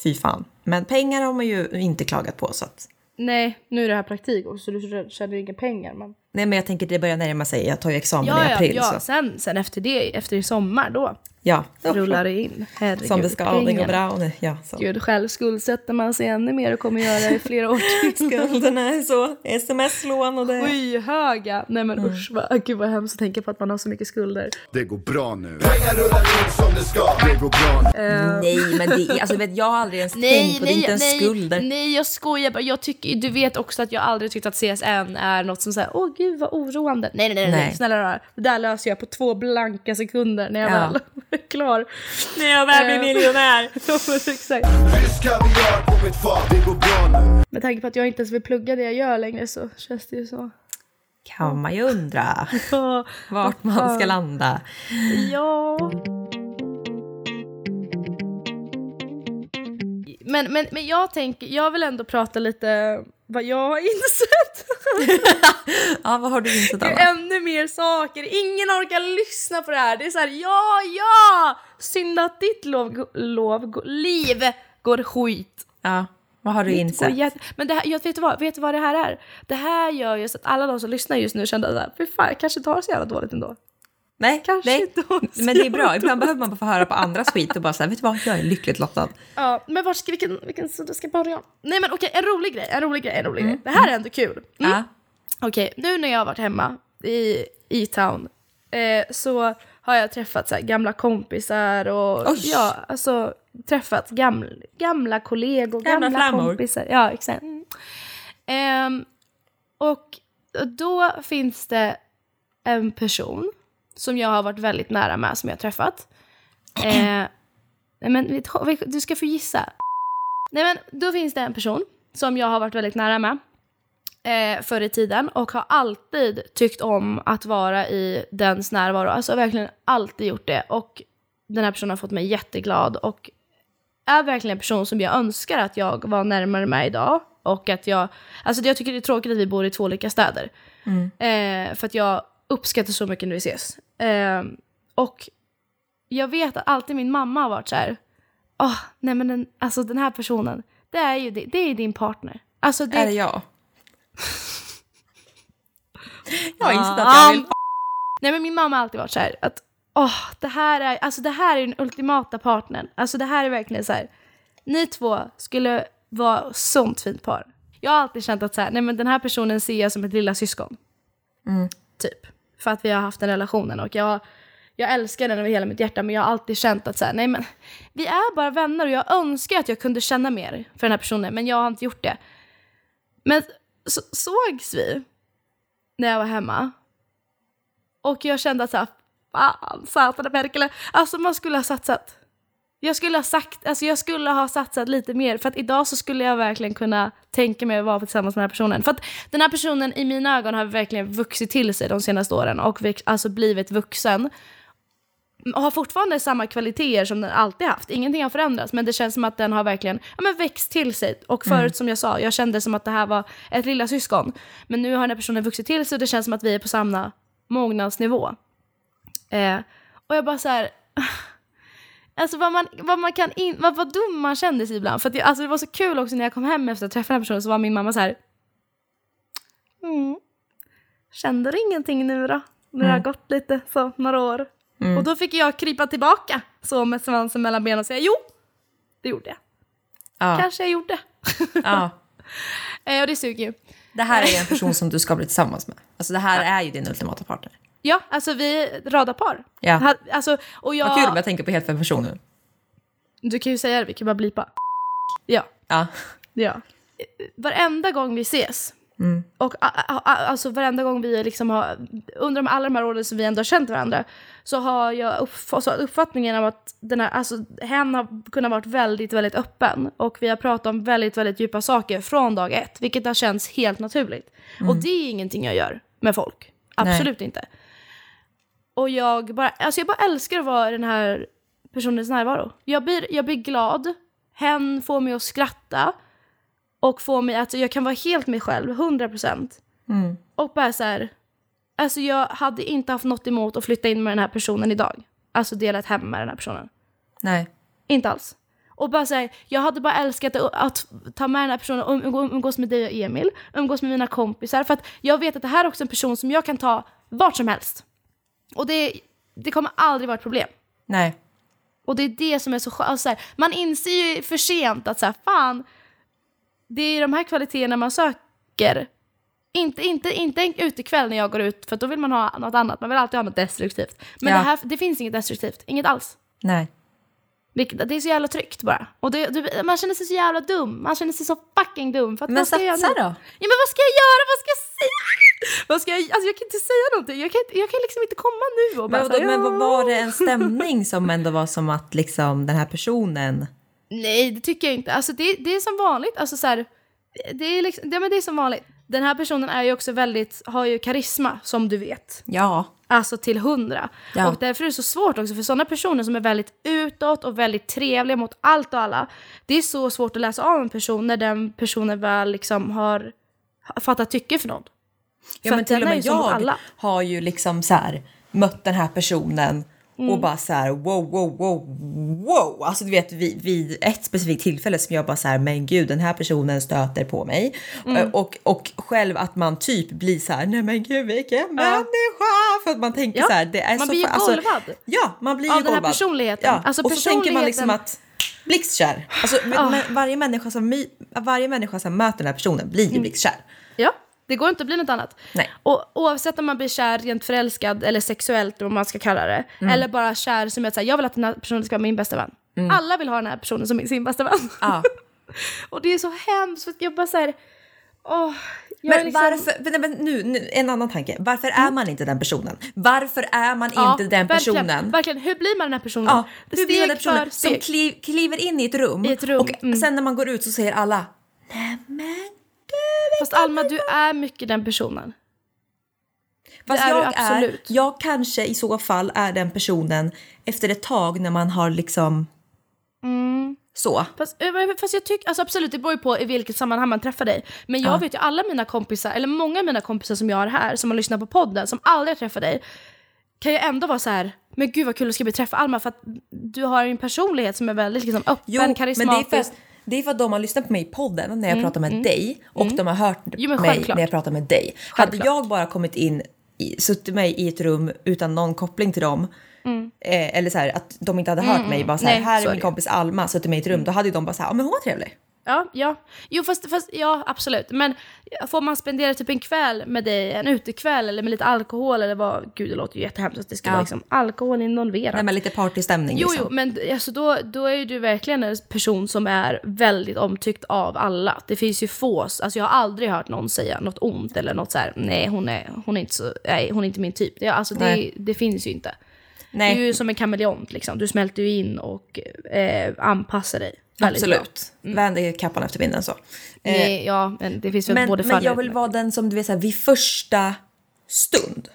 fy fan. Men pengar har man ju inte klagat på så att Nej, nu är det här praktik också så du tjänar inga pengar. Men... Nej men jag tänker det börjar närma sig, jag tar ju examen i Ja, ja, april ja. så Sen, sen efter det, efter i sommar då ja. rullar det in. Herregud, Som det ska, det går pengarna. bra. Och det, ja, så. Gud, själv skuldsätter man sig ännu mer och kommer göra det i flera år till. Skulderna är så, sms-lån och det. Skyhöga! Nej men usch, vad, gud vad hemskt att tänka på att man har så mycket skulder. Det går bra nu. Pengar rullar in som det ska. Det går bra nu. Nej men det är, alltså vet, jag har aldrig ens tänkt på det, är inte ens skulder. nej, jag skojar bara. Jag tycker, du vet också att jag aldrig tyckt att CSN är något som säger åh gud vad oroande. Nej, nej, nej, nej. Nej. snälla rara. Det där löser jag på två blanka sekunder när jag Ja. väl klar. När jag väl blir miljonär. Ja, men exakt. Med tanke på att jag inte ens vill plugga det jag gör längre så känns det ju så. Kan man ju undra Ja. vart man ska landa. Ja. Men, men, men jag tänker, jag vill ändå prata lite vad jag har insett. Ja, vad har du insett Det Anna? är ännu mer saker. Ingen orkar lyssna på det här. Det är så här, ja, ja! Synd att ditt lov, lov, liv går skit. Ja, vad har du Går insett? jätte- Men det här, jag vet, vad, vet du vad det här är? Det här gör ju så att alla de som lyssnar just nu kände att fy fan, jag kanske det så jävla dåligt ändå. Nej, Kanske nej. inte Men det är bra. Ibland behöver man bara få höra på andras skit och bara säga, vet du vad, jag är lyckligt lottad. Ja, men vart ska, vilken, vilken sida ska jag börja? Nej men okej, en rolig grej, en rolig grej, en rolig grej. Det här är ändå kul. Mm. Ja. Okej, nu när jag har varit hemma i E-town eh, så har jag träffat så här, gamla kompisar och Oj. ja, alltså träffat gamla, gamla kollegor, Gamla gamla, flammor. kompisar. Ja, exakt. Mm. Ehm, och då finns det en person som jag har varit väldigt nära med, som jag har träffat. Eh, nej, men du ska få gissa. Nej men då finns det en person som jag har varit väldigt nära med eh, förr i tiden och har alltid tyckt om att vara i dens närvaro. Alltså verkligen alltid gjort det. Och den här personen har fått mig jätteglad och är verkligen en person som jag önskar att jag var närmare med idag. Och att jag, alltså jag tycker det är tråkigt att vi bor i två olika städer. Eh, för att jag uppskattar så mycket när vi ses. Eh, och jag vet att alltid min mamma har varit så här. Åh, nej men den, alltså den här personen, det är ju det, det är din partner. Alltså det, Är det jag? Jag har insett att jag vill... Nej men min mamma har alltid varit så här att åh, det här är, alltså det här är den ultimata partnern. Alltså det här är verkligen så här. Ni två skulle vara sånt fint par. Jag har alltid känt att så här, nej men den här personen ser jag som ett lilla syskon. Typ. För att vi har haft den relationen och jag, jag älskar den över hela mitt hjärta men jag har alltid känt att så här, nej men vi är bara vänner och jag önskar att jag kunde känna mer för den här personen men jag har inte gjort det. Men så, sågs vi när jag var hemma och jag kände att så här, fan satan Perkele. Alltså man skulle ha satsat. Jag skulle ha sagt, alltså jag skulle ha satsat lite mer för att idag så skulle jag verkligen kunna tänka mig att vara tillsammans med den här personen. För att den här personen i mina ögon har verkligen vuxit till sig de senaste åren och alltså blivit vuxen. och har fortfarande samma kvaliteter som den alltid haft. Ingenting har förändrats, men det känns som att den har verkligen ja, men växt till sig. Och förut som jag sa, jag kände som att det här var ett lilla syskon. Men nu har den här personen vuxit till sig och det känns som att vi är på samma mognadsnivå. Eh, och jag bara så här... Alltså vad man, vad man kan in, vad, vad dum man kände sig ibland. För jag, alltså det var så kul också när jag kom hem efter att ha träffat den här personen så var min mamma så här. Mm. Kände du ingenting nu då? När det har gått lite så, några år. Och då fick jag krypa tillbaka så med svansen mellan benen och säga jo, det gjorde jag. Ja. Kanske jag gjorde. Ja. Eh, och det suger ju. Det här är en person som du ska bli tillsammans med. Alltså det här är ju din ultimata partner. Ja, alltså vi är radarpar. Ja. Alltså, och jag, Vad kul om jag tänker på helt fel person nu. Du kan ju säga det, vi kan bara blipa. Ja. Ja. Ja. Varenda gång vi ses, Mm. och a, a, a, alltså varenda gång vi liksom har, under de, alla de här åren som vi ändå har känt varandra, så har jag upp, så uppfattningen av att den här, alltså, hen har kunnat varit väldigt, väldigt öppen. Och vi har pratat om väldigt, väldigt djupa saker från dag ett, vilket har känts helt naturligt. Och det är ingenting jag gör med folk. Absolut inte. Och jag bara, alltså jag bara älskar att vara i den här personens närvaro. Jag blir, jag blir glad, hen får mig att skratta och får mig att jag kan vara helt mig själv, 100%. Mm. Och bara så här, alltså jag hade inte haft något emot att flytta in med den här personen idag. Alltså dela ett hem med den här personen. Nej. Inte alls. Och bara säga, jag hade bara älskat att, att ta med den här personen och umgå- umgås med dig och Emil, umgås med mina kompisar. För att jag vet att det här är också en person som jag kan ta vart som helst. Och det, det kommer aldrig vara ett problem. Nej. Och det är det som är så skönt. Alltså, så här, man inser ju för sent att så här, fan, det är de här kvaliteterna man söker. Inte, inte, inte en utekväll när jag går ut, för då vill man ha något annat. Man vill alltid ha något destruktivt. Men Ja. det, här, det finns inget destruktivt, inget alls. Nej. Det är så jävla tryggt bara. Och det, det, man känner sig så jävla dum. Man känner sig så fucking dum. För att Men jag satsa göra nu? då. Ja, men vad ska jag göra? Vad ska jag säga? Vad ska jag, alltså jag kan inte säga någonting. Jag kan, jag kan liksom inte komma nu och bara Men, vadå, men vad "Ja." var det en stämning som ändå var som att liksom den här personen... Nej, det tycker jag inte. Alltså det, det är som vanligt. Alltså så här, det, är liksom, ja, men det är som vanligt. Den här personen är ju också väldigt, har ju karisma som du vet. Ja. Alltså till hundra. Ja. Och därför är det så svårt också för sådana personer som är väldigt utåt och väldigt trevliga mot allt och alla. Det är så svårt att läsa av en person när den personen väl liksom har fattat tycke för någon. Ja, För men till och med jag alla. har ju liksom så här mött den här personen Mm. och bara så här wow, wow, wow, wow. Alltså du vet vid, vid ett specifikt tillfälle som jag bara så här, men gud den här personen stöter på mig. Mm. Och, och själv att man typ blir så här, nej men gud vilken människa. För att man tänker Ja, så här, det är man så blir ju alltså, golvad. Ja, man blir Av ju den här golvad. personligheten. Ja. Alltså och så tänker man liksom personligheten- att blixtkär. Alltså, men varje människa som, varje människa som möter den här personen blir ju blixtkär. Ja, det går inte att bli något annat. Nej. Och oavsett om man blir kär, rent förälskad eller sexuellt, vad man ska kalla det. Mm. Eller bara kär som att säga, jag vill att den här personen ska vara min bästa vän. Alla vill ha den här personen som sin bästa vän. Ja. och det är så hemskt, för att jag bara såhär, åh. är Men liksom- varför, men, nu, nu, en annan tanke. Varför är man inte den personen? Varför är man Ja, inte den verkligen, personen? Verkligen, hur blir man den här personen? Ja, hur steg blir man den personen som kliv, kliver in i ett rum, I ett rum, och mm. sen när man går ut så säger alla Nej men du Fast Alma, du är mycket den personen. Fast är jag absolut. är, jag kanske i så fall är den personen efter ett tag när man har liksom Mm. så. Fast, eh, fast jag tycker, alltså absolut det beror ju på i vilket sammanhang man träffar dig. Men jag Ja. vet ju alla mina kompisar, eller många av mina kompisar som jag har här, som har lyssnat på podden, som aldrig har träffat dig. Kan ju ändå vara så här, men gud vad kul det ska bli att träffa Alma för att du har en personlighet som är väldigt liksom, öppen, Jo, men det är, karismatisk. för, det är för att de har lyssnat på mig i podden när jag pratar med dig och de har hört Jo, mig självklart. när jag pratar med dig. Hade Självklart. jag bara kommit in, i, suttit mig i ett rum utan någon koppling till dem eh, eller så här, att de inte hade hört mig, bara så här, Nej, här så är min det. kompis Alma, suttit mig i ett rum, då hade de bara så här, men hon var trevlig. Ja, ja. Jo fast, fast ja absolut. Men får man spendera typ en kväll med dig, en utekväll eller med lite alkohol eller vad, gud det låter ju jättehemskt att det ska Ja. vara liksom alkohol involverat. Nej men lite partystämning Jo, liksom. jo, men alltså då, då är ju du verkligen en person som är väldigt omtyckt av alla. Det finns ju få, alltså jag har aldrig hört någon säga något ont eller något så här, nej hon är, hon är, inte, så, nej, hon är inte min typ. Det, alltså det, det finns ju inte. Nej. Du är ju som en kameleont liksom, du smälter ju in och eh, anpassar dig Absolut. Vänder kappan efter vinden så. Eh, Nej, ja, men det finns väl men, både men jag vill vara den som du vet så här, vid första stund.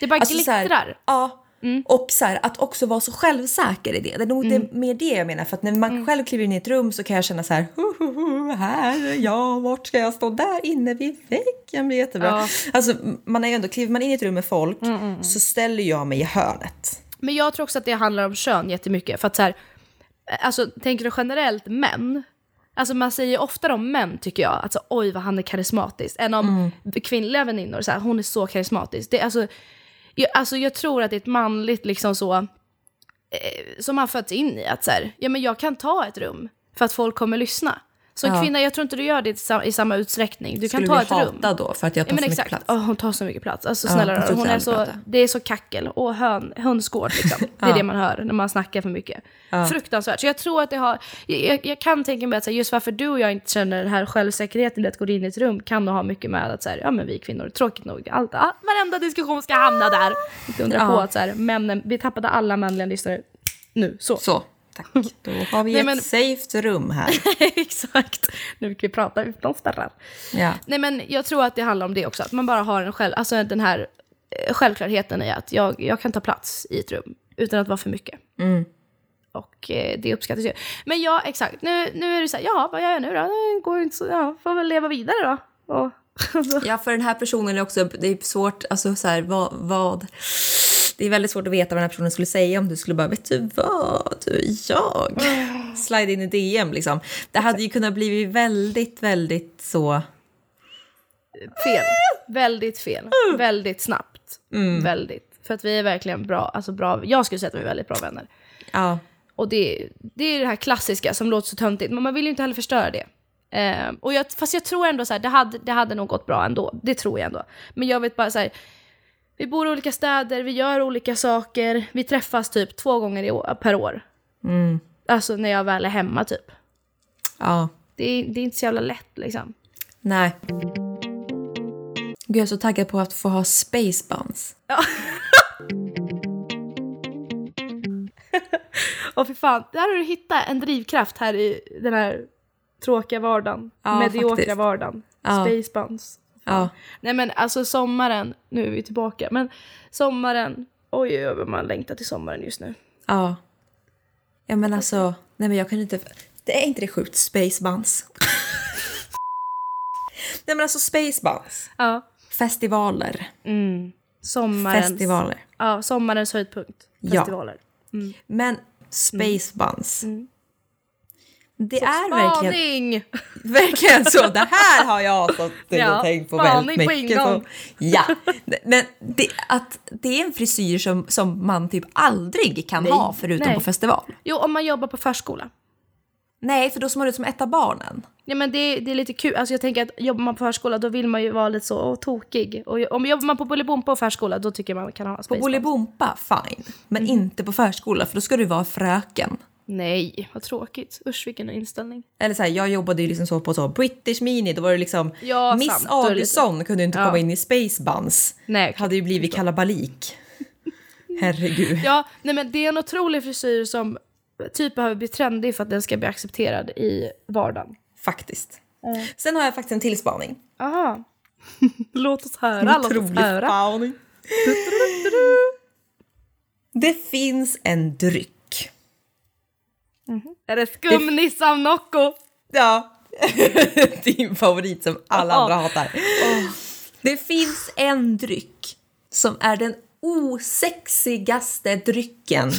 Det bara Alltså så här, glittrar. ja, Och så här, att också vara så självsäker i det. Det är nog det, mer det jag menar. För att när man själv kliver in i ett rum så kan jag känna så här, "Hu, hu, hu, här är jag, vart ska jag stå? Där inne vid väggen blir jättebra. Ja. Alltså man är ju ändå, kliver man in i ett rum med folk så ställer jag mig i hörnet. Men jag tror också att det handlar om kön jättemycket. För att så här, alltså tänker du generellt män? Alltså man säger oftare om män tycker jag, alltså oj vad han är karismatisk. Än om kvinnliga väninnor, så här, hon är så karismatisk. Det, alltså, jag, alltså jag tror att det är ett manligt liksom så, eh, som man fötts in i. Att så här, ja men jag kan ta ett rum för att folk kommer lyssna. Som Ja. kvinna, jag tror inte du gör det i sa- i samma utsträckning. Du Skulle kan ta ett rum. hatad då för att jag tar Ja, men så mycket exakt. plats? Åh, hon tar så mycket plats. Alltså Ja, snälla hon får hon är så, prata. det är så kackel och hön, hönsgård liksom. Det är Ja. det man hör när man snackar för mycket. Fruktansvärt. Så jag tror att det har, jag, jag kan tänka mig att så här, just varför du och jag inte känner den här självsäkerheten i att gå in i ett rum kan nog ha mycket med att så här, ja men vi kvinnor, tråkigt nog, allt, all, varenda diskussion ska hamna där. Inte undra Ja. på att så här, männen, vi tappade alla manliga lyssnare nu, så. Så, tack. Då har vi Nej, ett men- safe rum här. Exakt. Nu kan vi prata utan spärrar. Ja. Nej men jag tror att det handlar om det också, att man bara har en själv, alltså den här eh, självklarheten i att jag, jag kan ta plats i ett rum utan att vara för mycket. Och eh, det uppskattas ju. Men ja, exakt. Nu, nu är det så här, ja vad gör jag nu då? Det går inte så, ja, får väl leva vidare då. Och, alltså, Ja, för den här personen är också, det är svårt, alltså så här, vad, vad... Det är väldigt svårt att veta vad den här personen skulle säga om du skulle bara, vet du vad, du är jag. Slide in i DM liksom. Det hade ju kunnat bli väldigt, väldigt så... fel. Väldigt fel. Väldigt snabbt. Väldigt. För att vi är verkligen bra, alltså bra, jag skulle säga att vi är väldigt bra vänner. Ja. Och det, det är det här klassiska som låter så töntigt, men man vill ju inte heller förstöra det. Eh, och jag, fast jag tror ändå så här, det hade, det hade nog gått bra ändå. Det tror jag ändå. Men jag vet bara så här, vi bor i olika städer, vi gör olika saker, vi träffas typ två gånger i år, per år. Alltså när jag väl är hemma typ. Ja. Det är, det är inte så jävla lätt liksom. Nej. Gud, jag är så taggad på att få ha space buns. Och för fan, där har du hittat en drivkraft här i den här tråkiga vardagen. Ja, mediokra faktiskt. vardagen. Ja. Space buns. Ja. Nej men alltså sommaren, nu är vi tillbaka, men sommaren, oj oj vad man längtar till sommaren just nu. Ja. Ja, men alltså, nej men jag kan inte... Det är inte det sjukt, space buns. nej men alltså space buns. Ja. Festivaler. Sommarens, Festivaler. Ja, sommarens höjdpunkt. Ja. Festivaler. Men space buns. Det är verkligen, Spaning! verkligen så. Det här har jag stått Ja, tänkt på väldigt på mycket. ingång. Så, ja, men det, att det är en frisyr som, som man typ aldrig kan ha förutom nej. på festival. Jo, om man jobbar på förskola. Nej, för då ser man ut som ett av barnen. Ja, men det, det är lite kul. Alltså jag tänker att jobbar man på förskola då vill man ju vara lite så åh, tokig. Och om jobbar man på Bolibompa och förskola då tycker jag man kan ha På. Bolibompa, fine. Men Mhm. inte på förskola, för då ska du vara fröken. Nej, vad tråkigt. Usch vilken inställning. Eller så här, jag jobbade ju liksom så på så British Mini, då var det liksom Ja, Miss Augustsson kunde inte Ja. komma in i Space Buns. Nej, okej. Hade ju blivit kalabalik. Herregud. Ja, nej men det är en otrolig frisyr som typ behöver bli trendig för att den ska bli accepterad i vardagen. Faktiskt. Sen har jag faktiskt en till spaning. Aha. Låt oss höra, låt oss höra. spaning. Det finns en dryck. Är det skumnisse av Nocco? Ja. Din favorit som alla andra hatar. Det finns en dryck som är den osexigaste drycken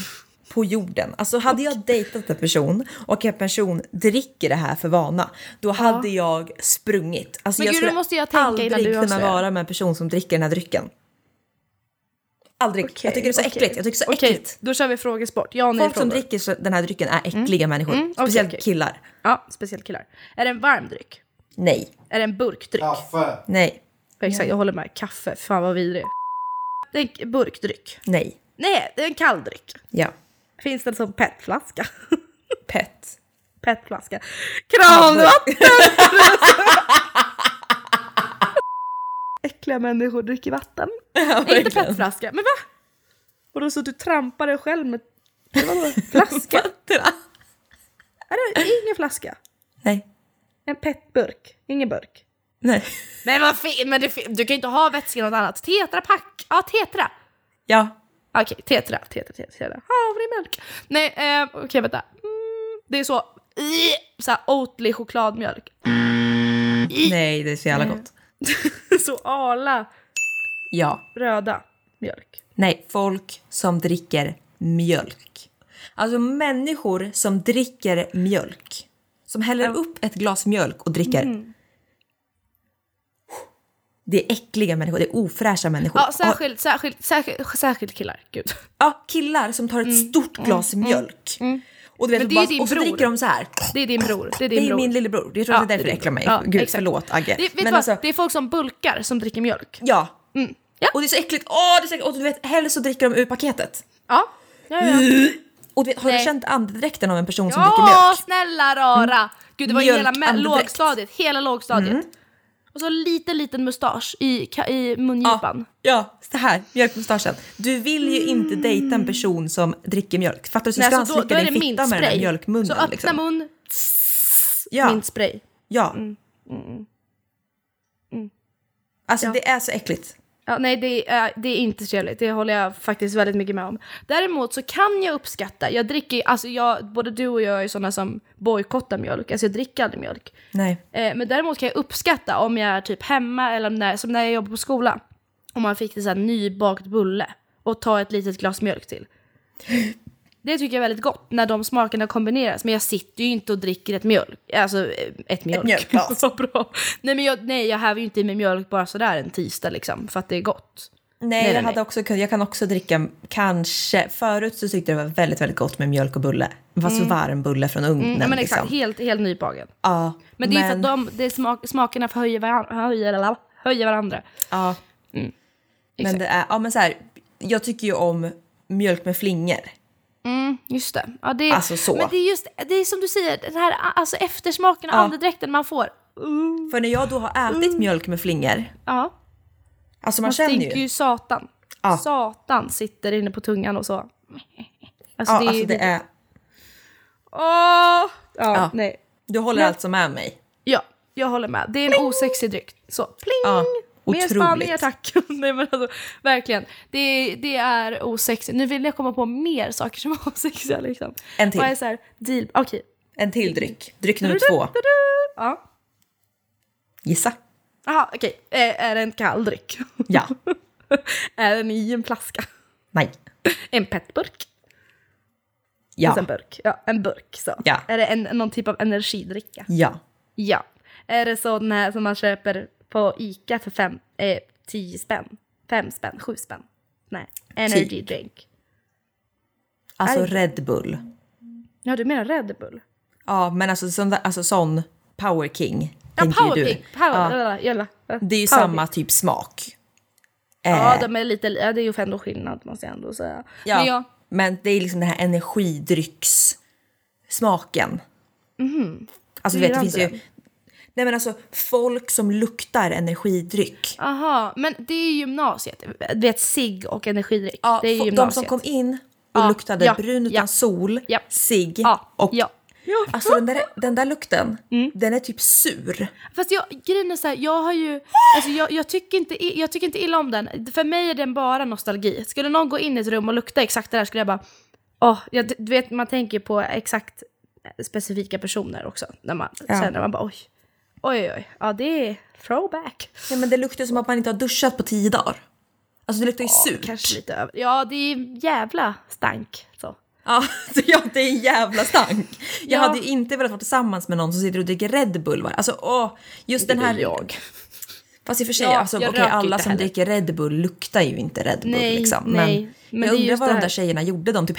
på jorden. Alltså hade jag dejtat en person och en person dricker det här för vana, då hade jag sprungit. Alltså Men jag gud, skulle måste jag tänka aldrig innan du kunna vara med en person som dricker den här drycken. Aldrig. jag tycker det är så okej. äckligt. Jag tycker det är så Okej, äckligt. då kör vi frågesport. Ja, nej, Folk som frågor. dricker så- den här drycken är äckliga människor. Mm, okej, Speciellt okej. killar. Ja, speciellt killar. Är det en varm dryck? Nej. Är det en burkdryck? Kaffe. Nej. Exakt, jag håller med. Kaffe, fan vad vidrig. Det är en burkdryck. Nej. Nej, det är en kall dryck. Ja. Finns det som petflaska? Pet. petflaska. Kranvatten! Äckliga människor dricker vatten. Inte petflaska, men va? Vadå så du trampar dig själv med vadå, flaska? Är det ingen flaska? Nej. En petburk, ingen burk. Nej. Men vad fin, men det, du kan ju inte ha vätska i något annat. Tetra Pak, ja tetra. Ja. Okej, tetra, tetra, tetra, tetra. Havremjölk. Nej, eh, okej vänta. Mm, det är så, så här Oatly chokladmjölk. Nej, det är så jävla gott. så Arla Ja. röda mjölk. Nej, folk som dricker mjölk. Alltså människor som dricker mjölk. Som häller upp ett glas mjölk och dricker. Mm. Det är äckliga människor, det är ofräscha människor. Ja, särskilt, särskilt, särskilt, särskilt killar. Gud. Ja, killar som tar ett stort glas mjölk. Och, du vet, Mm. Men det är bara, din och så bror. dricker de så här. Det är din bror. Det är Det din är bror. min lillebror. Jag tror Ja, att det är därför det det äcklar mig. Ja, Gud, exakt. förlåt Agge. Det, vet du Men vad? alltså, det är folk som bulkar som dricker mjölk. ja. Ja. Och det är så äckligt. Åh, det är så äckligt. Och du vet, helst så dricker de ur paketet. Ja. Ja, ja. Och du vet, har du Nej. känt andedräkten av en person som dricker Ja, mjölk? snälla rara! Gud, det var ju hela lågstadiet. Hela lågstadiet. Och så liten, liten mustasch i, i mungipan. Ja, så här, mjölkmustaschen. Du vill ju inte dejta en person som dricker mjölk. Fattar du? Så Nej, ska han så då, slicka din fitta med den där mjölkmunnen. Så öppna liksom. mun, Ja, mintspray. ja. Mm, Alltså det är så äckligt. Ja, nej, det är, det är inte trevligt. Det håller jag faktiskt väldigt mycket med om. Däremot så kan jag uppskatta, jag dricker, alltså jag, både du och jag är sådana som bojkottar mjölk, alltså jag dricker aldrig mjölk. Nej. Eh, men däremot kan jag uppskatta om jag är typ hemma eller när, som när jag jobbar på skola. Om man fick en nybakt bulle och ta ett litet glas mjölk till. Det tycker jag är väldigt gott när de smakerna kombineras. Men jag sitter ju inte och dricker ett mjölk. Alltså eh, ett mjölk. mjölkglas. Så bra. Nej men jag, nej, jag häver ju inte i mig mjölk bara sådär en tisdag liksom. För att det är gott. Nej, Nej, jag, nej, hade också, jag kan också dricka, kanske, förut så tyckte jag det var väldigt, väldigt gott med mjölk och bulle. Fast så varm bulle från ugnen. Mm, men exakt, liksom. helt, helt nybagen. Ja, Men det är ju för att de, det är smak, smakerna förhöjer varandra. Höjer, höjer varandra. Ja. Men exakt. det är, ja men så här, jag tycker ju om mjölk med flingor. Mm, just det. Ja, det Alltså så. Men det är just det är som du säger, den här alltså eftersmaken och Ja. andedräkten man får. För när jag då har ätit mjölk med flingor, Ja, alltså man, man känner ju. ju satan. Ja. Satan sitter inne på tungan och så. Alltså Ja, det alltså det är, Åh! Ja, Ja. nej. du håller Men- alltså med mig. Ja, jag håller med. Det är en osexig dryck. Så, pling! Ja, Mer otroligt. spaningar tack. Nej men alltså, verkligen. Det, det är osexigt. Nu vill jag komma på mer saker som är osexiga liksom. En till. Vad är så här, deal... Okej. En till dryck. Dryck nummer två. Ja. Gissa. Jaha, okej. Eh, Är det en kall dryck? Ja. är den i en flaska? Nej. En petburk? Ja. Alltså en burk. Ja, en burk. Så. Ja. Är det en, någon typ av energidricka? Ja. Ja. Är det sån här som man köper på Ica för fem, eh, tio spänn? Fem spänn? Sju spänn? Nej. Energy Typ. drink. Alltså Aj. Red Bull. Ja, du menar Red Bull? Ja, men alltså sån, där, alltså sån Power King. Ja, Power du. Pig. Power, Ja, jalla, jalla. det är ju Power samma Pig. typ smak. Ja, Eh, de är lite, ja, det är ju ändå skillnad måste jag ändå säga. ja, Men ja, men det är liksom den här energidryckssmaken. Alltså du vet, det finns ju... Nej men alltså folk som luktar energidryck. aha, men det är gymnasiet. Du vet, cigg och energidryck. Ja, det är gymnasiet. de som kom in och Ja, luktade ja, brun utan ja, sol, ja. cigg och... Alltså den där, den där lukten, Mm. den är typ sur. Fast jag, grejen är så här, jag har ju, alltså jag, jag, tycker inte, jag tycker inte illa om den. För mig är den bara nostalgi. Skulle någon gå in i ett rum och lukta exakt det där skulle jag bara, åh, jag, du vet man tänker på exakt specifika personer också. När man, Ja. när man bara oj, oj oj, ja det är throwback. Ja, men det luktar som att man inte har duschat på tio dagar. Alltså det luktar ju surt. Kanske lite över. Ja, det är jävla stank. Så. Ja, så ja, det är en jävla stank. Jag Ja. hade ju inte velat vara tillsammans med någon som sitter och dricker Red Bull. Alltså, åh, just den här... är jag. Fast i och för sig, Ja, alltså, röker alla som heller. dricker Red Bull luktar ju inte Red Bull. Nej, liksom. nej. Men, Men jag undrar vad de där tjejerna gjorde. De typ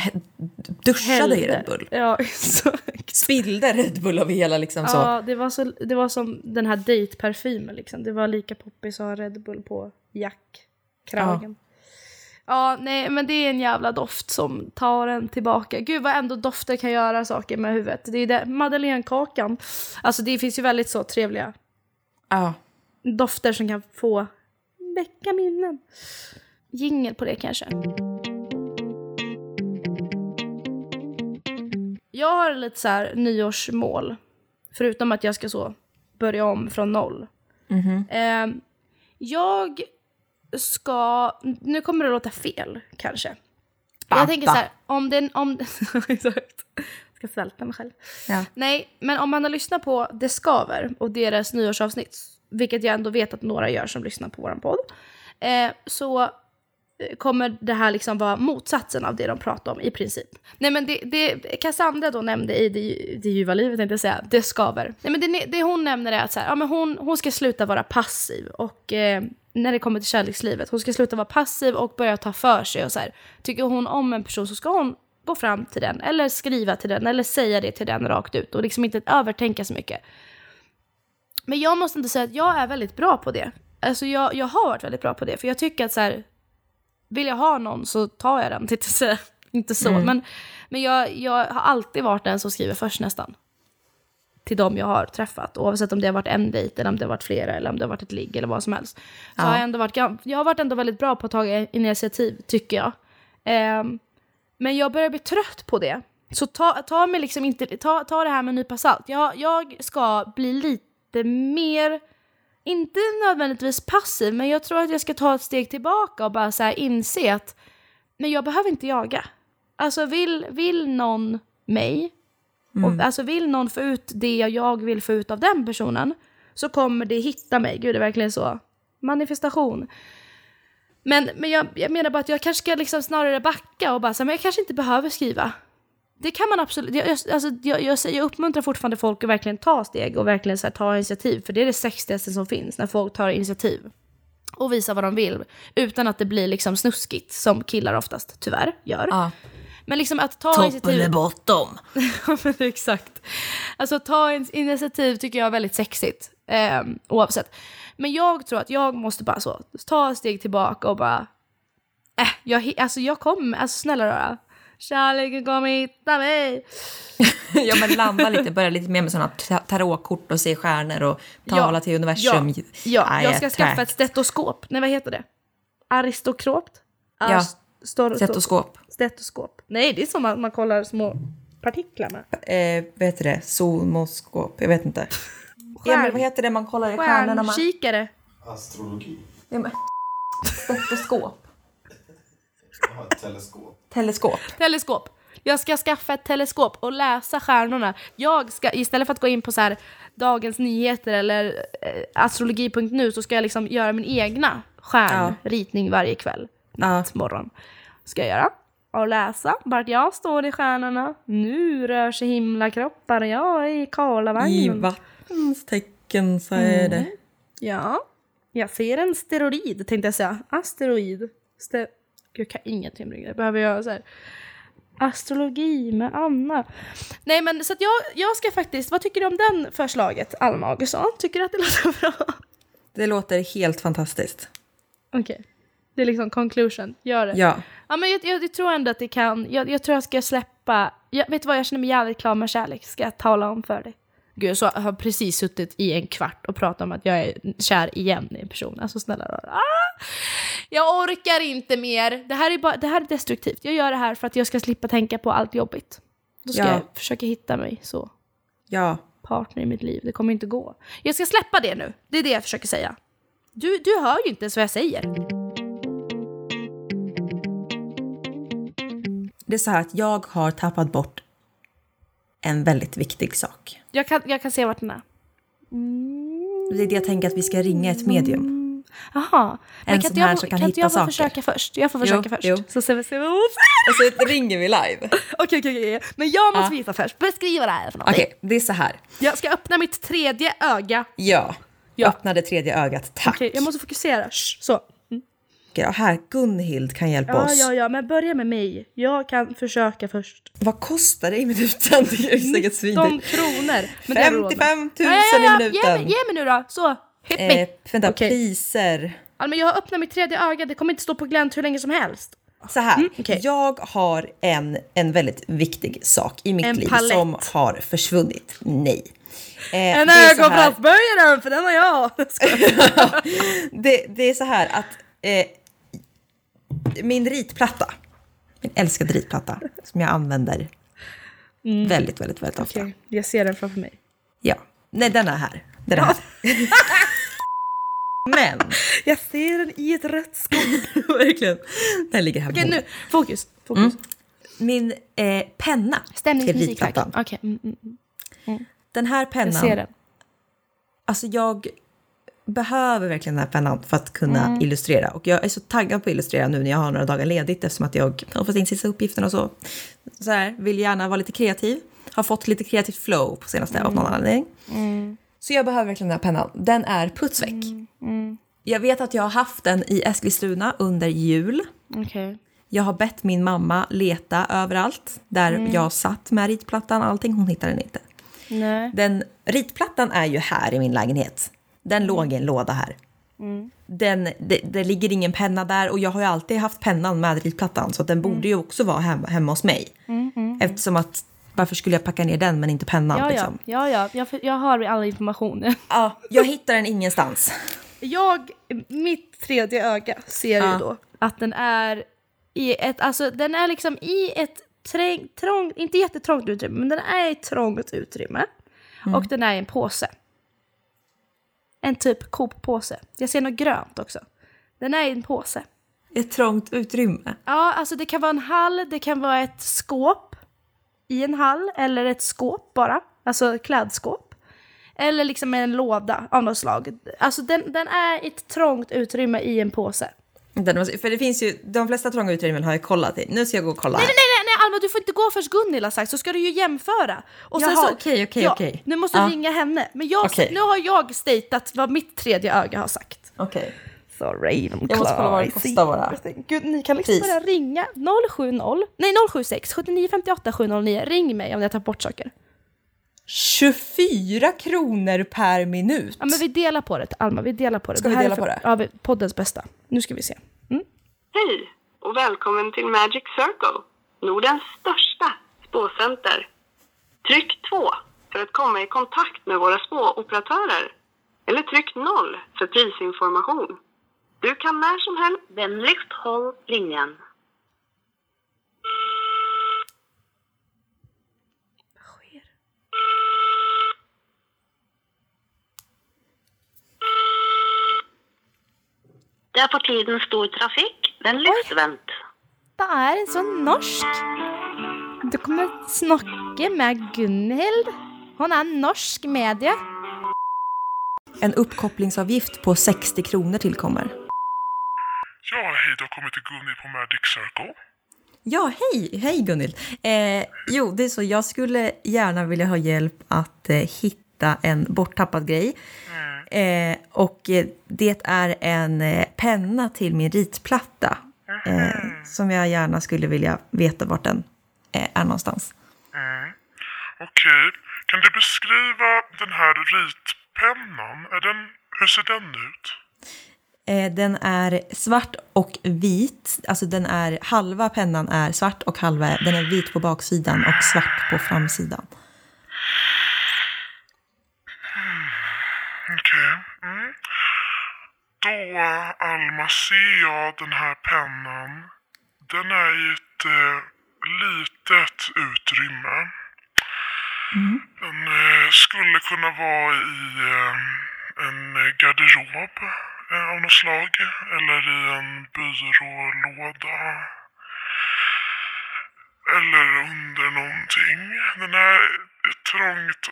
duschade i Hällde. Red Bull. Ja, exakt. Spillde Red Bull över hela liksom så. Ja, det var, så, det var som den här dejtparfymen liksom. Det var lika poppis att ha Red Bull på jackkragen. Ja. nej men det är en jävla doft som tar en tillbaka. Gud vad ändå dofter kan göra saker med huvudet. Det är det, madeleinekakan. Alltså det finns ju väldigt så trevliga Ja. Dofter som kan få väcka minnen. Jingel på det kanske. Jag har lite så här nyårsmål. Förutom att jag ska så börja om från noll. Eh, jag ska, nu kommer det låta fel kanske. Jag tänker så här, om den, om... Exakt. Jag ska svälta mig själv. Ja. Nej, men om man har lyssnat på Det Skaver och deras nyårsavsnitt, vilket jag ändå vet att några gör som lyssnar på vår podd, eh, så eh, kommer det här liksom vara motsatsen av det de pratar om i princip. Nej men det, det Cassandra då nämnde i Det, det ljuva livet, tänkte jag säga, Det Skaver. Nej men det, det hon nämner är att så här, ja, men hon, hon ska sluta vara passiv och eh, när det kommer till kärlekslivet, hon ska sluta vara passiv och börja ta för sig och så här. Tycker hon om en person så ska hon gå fram till den eller skriva till den eller säga det till den rakt ut och liksom inte övertänka så mycket. Men jag måste inte säga att jag är väldigt bra på det. Alltså jag, jag har varit väldigt bra på det för jag tycker att så här, vill jag ha någon så tar jag den. Inte så, inte så men, men jag, jag har alltid varit den som skriver först nästan. Till de jag har träffat. Oavsett om det har varit en dejt eller om det har varit flera eller om det har varit ett ligg eller vad som helst. Så har jag, ändå varit, jag har varit ändå väldigt bra på att ta initiativ tycker jag. Ehm, men jag börjar bli trött på det. Så ta, ta, mig liksom inte, ta, ta det här med en nypa salt. Jag, jag ska bli lite mer, inte nödvändigtvis passiv, men jag tror att jag ska ta ett steg tillbaka och bara så här inse att men jag behöver inte jaga. Alltså vill, vill någon mig, och, alltså vill någon få ut det jag vill få ut av den personen, så kommer det hitta mig. Gud, det är verkligen så. Manifestation. Men, men jag, jag menar bara att jag kanske ska liksom snarare backa och bara säga, men jag kanske inte behöver skriva. Det kan man absolut, jag, alltså, jag, jag, jag uppmuntrar fortfarande folk att verkligen ta steg och verkligen så här, ta initiativ. För det är det sexigaste som finns, när folk tar initiativ. Och visar vad de vill, utan att det blir liksom snuskigt, som killar oftast tyvärr gör. Ja. Men liksom att ta initiativ... bottom? Ja, men exakt. Alltså ta in- initiativ tycker jag är väldigt sexigt. Eh, oavsett. Men jag tror att jag måste bara så, ta ett steg tillbaka och bara... Äh, jag, alltså jag kommer, alltså snälla rara. Kärleken kommer hitta mig. ja men landa lite, börja lite mer med sådana ta- tarotkort och se stjärnor och tala till universum. Ja, ja jag ska skaffa ett stetoskop. Nej, vad heter det? Aristokropt? Ja, Stetoskop. Stetoskop. Nej, det är som man, man kollar små partiklar med. Eh, vad heter det? Zoomoskop? Jag vet inte. Stjärn- Emil, vad heter det man kollar i stjärnorna? Stjärnkikare. Astrologi. Ja, men- Stetoskop. Teleskop. Teleskop. Teleskop. Jag ska skaffa ett teleskop och läsa stjärnorna. Jag ska, istället för att gå in på så här Dagens Nyheter eller eh, astrologi.nu så ska jag liksom göra min egna stjärnritning varje kväll. Natt, morgon. Ska jag göra. Och läsa vart jag står i stjärnorna. Nu rör sig himlakroppar, jag är i I Karlavagnen. vattens tecken så är det. Ja. Jag ser en steroid tänkte jag säga. Asteroid. Ste- jag kan ingenting om det. Behöver jag så här. Astrologi med Anna. Nej men så att jag, jag ska faktiskt, vad tycker du om den förslaget Alma Augustsson? Tycker du att det låter bra? Det låter helt fantastiskt. Okej. Det är liksom conclusion, gör det. Ja. Ja men jag, jag, jag tror ändå att det kan, jag, jag tror jag ska släppa, jag, vet du vad jag känner mig jävligt klar med kärlek, ska jag tala om för dig. Gud, så har precis suttit i en kvart och pratat om att jag är kär igen i en person. Alltså snälla rara. Ah! Jag orkar inte mer. Det här, är bara, det här är destruktivt. Jag gör det här för att jag ska slippa tänka på allt jobbigt. Då ska Ja. jag försöka hitta mig så. Ja. Partner i mitt liv. Det kommer inte gå. Jag ska släppa det nu. Det är det jag försöker säga. Du, du hör ju inte ens vad jag säger. Det är så här att jag har tappat bort en väldigt viktig sak. Jag kan, jag kan se vart den är. Det är det jag tänker att vi ska ringa ett medium. Jaha. Men En kan sån jag, här få- som kan kan jag hitta få saker. försöka först? Jag får försöka Jo, först. jo. Så ser vi, ser vi. Och så ringer vi live. Okej, okej, okej. Men jag måste Ja. visa först. Beskriva det här för någonting. Okej, det är så här. Jag ska öppna mitt tredje öga. Ja. Ja. Öppnade tredje ögat, tack. Okej, jag måste fokusera. Shh, så. Ja, här, Gunhild kan hjälpa Ja, oss. ja, ja, men börja med mig. Jag kan försöka först. Vad kostar det i minuten? Det är säkert 19 svindyrt. kronor. Men det har du råd med. 55 000 Ja, ja, ja, i Ge minuten. mig, ge mig nu då. Så. Hit me. Eh, vänta, Okej. priser. Ja, men jag har öppnat mitt tredje öga. Det kommer inte stå på glänt hur länge som helst. Så här, Mm, okej. jag har en, en väldigt viktig sak i mitt En liv palett. som har försvunnit. Nej. Eh, En ögonbrynsböjare, för den har jag. det, det är så här att eh, min ritplatta, min älskade ritplatta som jag använder väldigt, väldigt, väldigt ofta. Jag ser den framför mig. Ja, nej den är här. Den är här. Men, Jag ser den i ett rött skåp. verkligen, den ligger här Okej, nu. bordet. Fokus. Fokus. Min eh, penna till ritplattan. verkligen. Okej, mm, mm. Den här jag pennan, ser den. alltså jag behöver verkligen den här pennan för att kunna Mm. illustrera. Och jag är så taggad på att illustrera nu när jag har några dagar ledigt eftersom att jag har fått in sista uppgifterna och så. Så här, vill gärna vara lite kreativ. Har fått lite kreativt flow på senaste av någon anledning. Så jag behöver verkligen den här pennan. Den är putsväck. Jag vet att jag har haft den i Eskilstuna under jul. Okej. Jag har bett min mamma leta överallt där Mm. jag satt med ritplattan. Allting, hon hittade den inte. Nej. Den, ritplattan är ju här i min lägenhet. Den Mm. låg i en låda här. Den, det, det ligger ingen penna där och jag har ju alltid haft pennan med ritplattan så den Mm. borde ju också vara hemma, hemma hos mig. Eftersom att varför skulle jag packa ner den men inte pennan? Ja, ja, liksom? ja, ja. Jag, jag har all information. ja, jag hittar den ingenstans. Jag, mitt tredje öga ser Ja. ju då att den är i ett, alltså den är liksom i ett träng, trångt, inte jättetrångt utrymme, men den är i ett trångt utrymme. Och den är i en påse. En typ Coop-påse. Jag ser något grönt också. Den är i en påse. Ett trångt utrymme. Ja, alltså det kan vara en hall, det kan vara ett skåp i en hall, eller ett skåp bara, alltså klädskåp. Eller liksom en låda av något slag. Alltså den, den är ett trångt utrymme i en påse. För det finns ju, de flesta trånga utrymmen har jag kollat i. Nu ska jag gå och kolla. Nej, nej, nej, nej Alma, du får inte gå först Gunhild har sagt, så ska du ju jämföra. Och Jaha, så, okej, okej, ja, okej. Nu måste du ringa henne. Men jag, Okej. nu har jag statat vad mitt tredje öga har sagt. Okej. Så Ravenclaw. Jag måste kolla vad det kostar bara. Gud, ni kan liksom Pris. börja ringa 070, nej 076 79 58 709. Ring mig om jag tar bort saker. 24 kronor per minut. Ja men vi delar på det Alma, vi delar på det. Ska det vi dela för, på det? Ja, vi- poddens bästa. Nu ska vi se. Mm. Hej och välkommen till Magic Circle, Nordens största spåcenter. Tryck 2 för att komma i kontakt med våra spåoperatörer. Eller tryck 0 för prisinformation. Du kan när som helst vänligst håll linjen. Det är på tiden stor trafik. Vänligst vänt. Det är en sån norsk. Du kommer snacka med Gunhild. Hon är norsk medie. En uppkopplingsavgift på 60 kronor tillkommer. Ja, hej, du har kommit till Gunni på Magic Circle. Ja, hej! Hej Gunhild! Eh, jo, det är så. Jag skulle gärna vilja ha hjälp att eh, hitta en borttappad grej. Eh, och eh, det är en eh, penna till min ritplatta. Eh, som jag gärna skulle vilja veta vart den eh, är någonstans. Okej, kan du beskriva den här ritpennan? Är den, hur ser den ut? Eh, den är svart och vit. Alltså den är, halva pennan är svart och halva den är vit på baksidan och svart på framsidan. Okej. Mm. Då, Alma, ser jag den här pennan. Den är i ett eh, litet utrymme. Den eh, skulle kunna vara i eh, en garderob eh, av något slag. Eller i en byrålåda. Eller under någonting. Den är ett trångt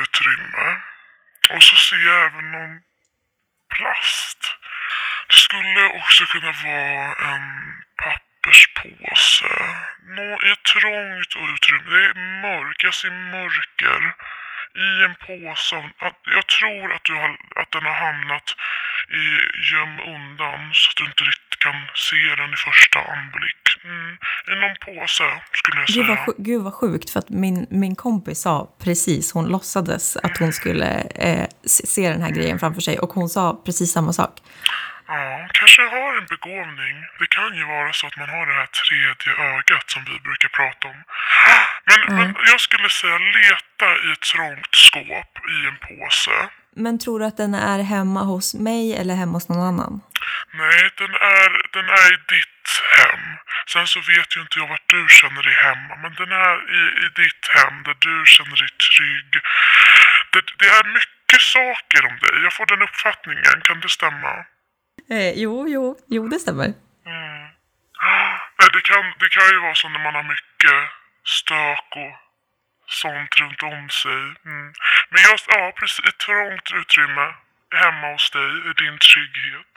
utrymme. Och så ser jag även någon plast. Det skulle också kunna vara en papperspåse. Nå, I ett trångt utrymme. Det är mörkt. Jag ser mörker. I en påse. jag tror att, du har, att den har hamnat i göm undan så att du inte riktigt kan se den i första anblick. Mm. I någon påse skulle jag säga. Gud vad, gud vad sjukt, för att min, min kompis sa precis, hon låtsades att hon skulle eh, se den här grejen framför sig och hon sa precis samma sak. Ja, kanske har en begåvning. Det kan ju vara så att man har det här tredje ögat som vi brukar prata om. Men, men jag skulle säga leta i ett trångt skåp i en påse. Men tror du att den är hemma hos mig eller hemma hos någon annan? Nej, den är, den är i ditt hem. Sen så vet ju inte jag vart du känner dig hemma. Men den är i, i ditt hem där du känner dig trygg. Det, det är mycket saker om dig. Jag får den uppfattningen. Kan det stämma? Eh, jo, jo, jo, det stämmer. Nej, det kan, det kan ju vara så när man har mycket stök och sånt runt om sig. Mm. Men just, ja precis, ett trångt utrymme hemma hos dig i din trygghet.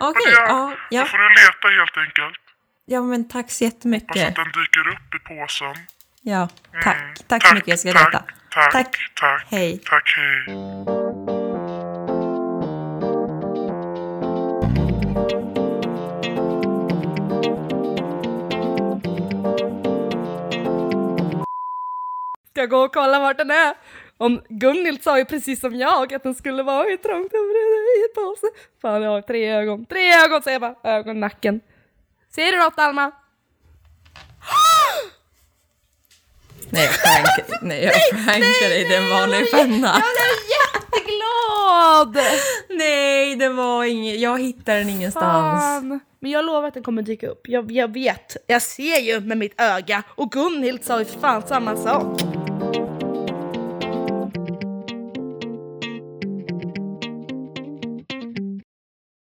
Okej, Och det- ja, Då får du leta helt enkelt. ja, men tack så Hoppas jättemycket. att den dyker upp i påsen. Ja, Mm. tack. Tack så mycket, jag ska tack, leta. Tack, Tack. tack, Hej. tack, hej. Ska jag gå och kolla vart den är? Om Gunhild sa ju precis som jag att den skulle vara i trångt i ett påse. Fan jag har tre ögon. Tre ögon säger jag bara. Ögon, nacken. Ser du något Alma? Nej, nej, jag prankar dig, det är en vanlig penna. Jag blev jätteglad! Nej, det var inget, jag hittade den ingenstans. Fan. Men jag lovar att den kommer dyka upp. Jag, jag vet. Jag ser ju med mitt öga. Och Gunhild sa ju för fan samma sak.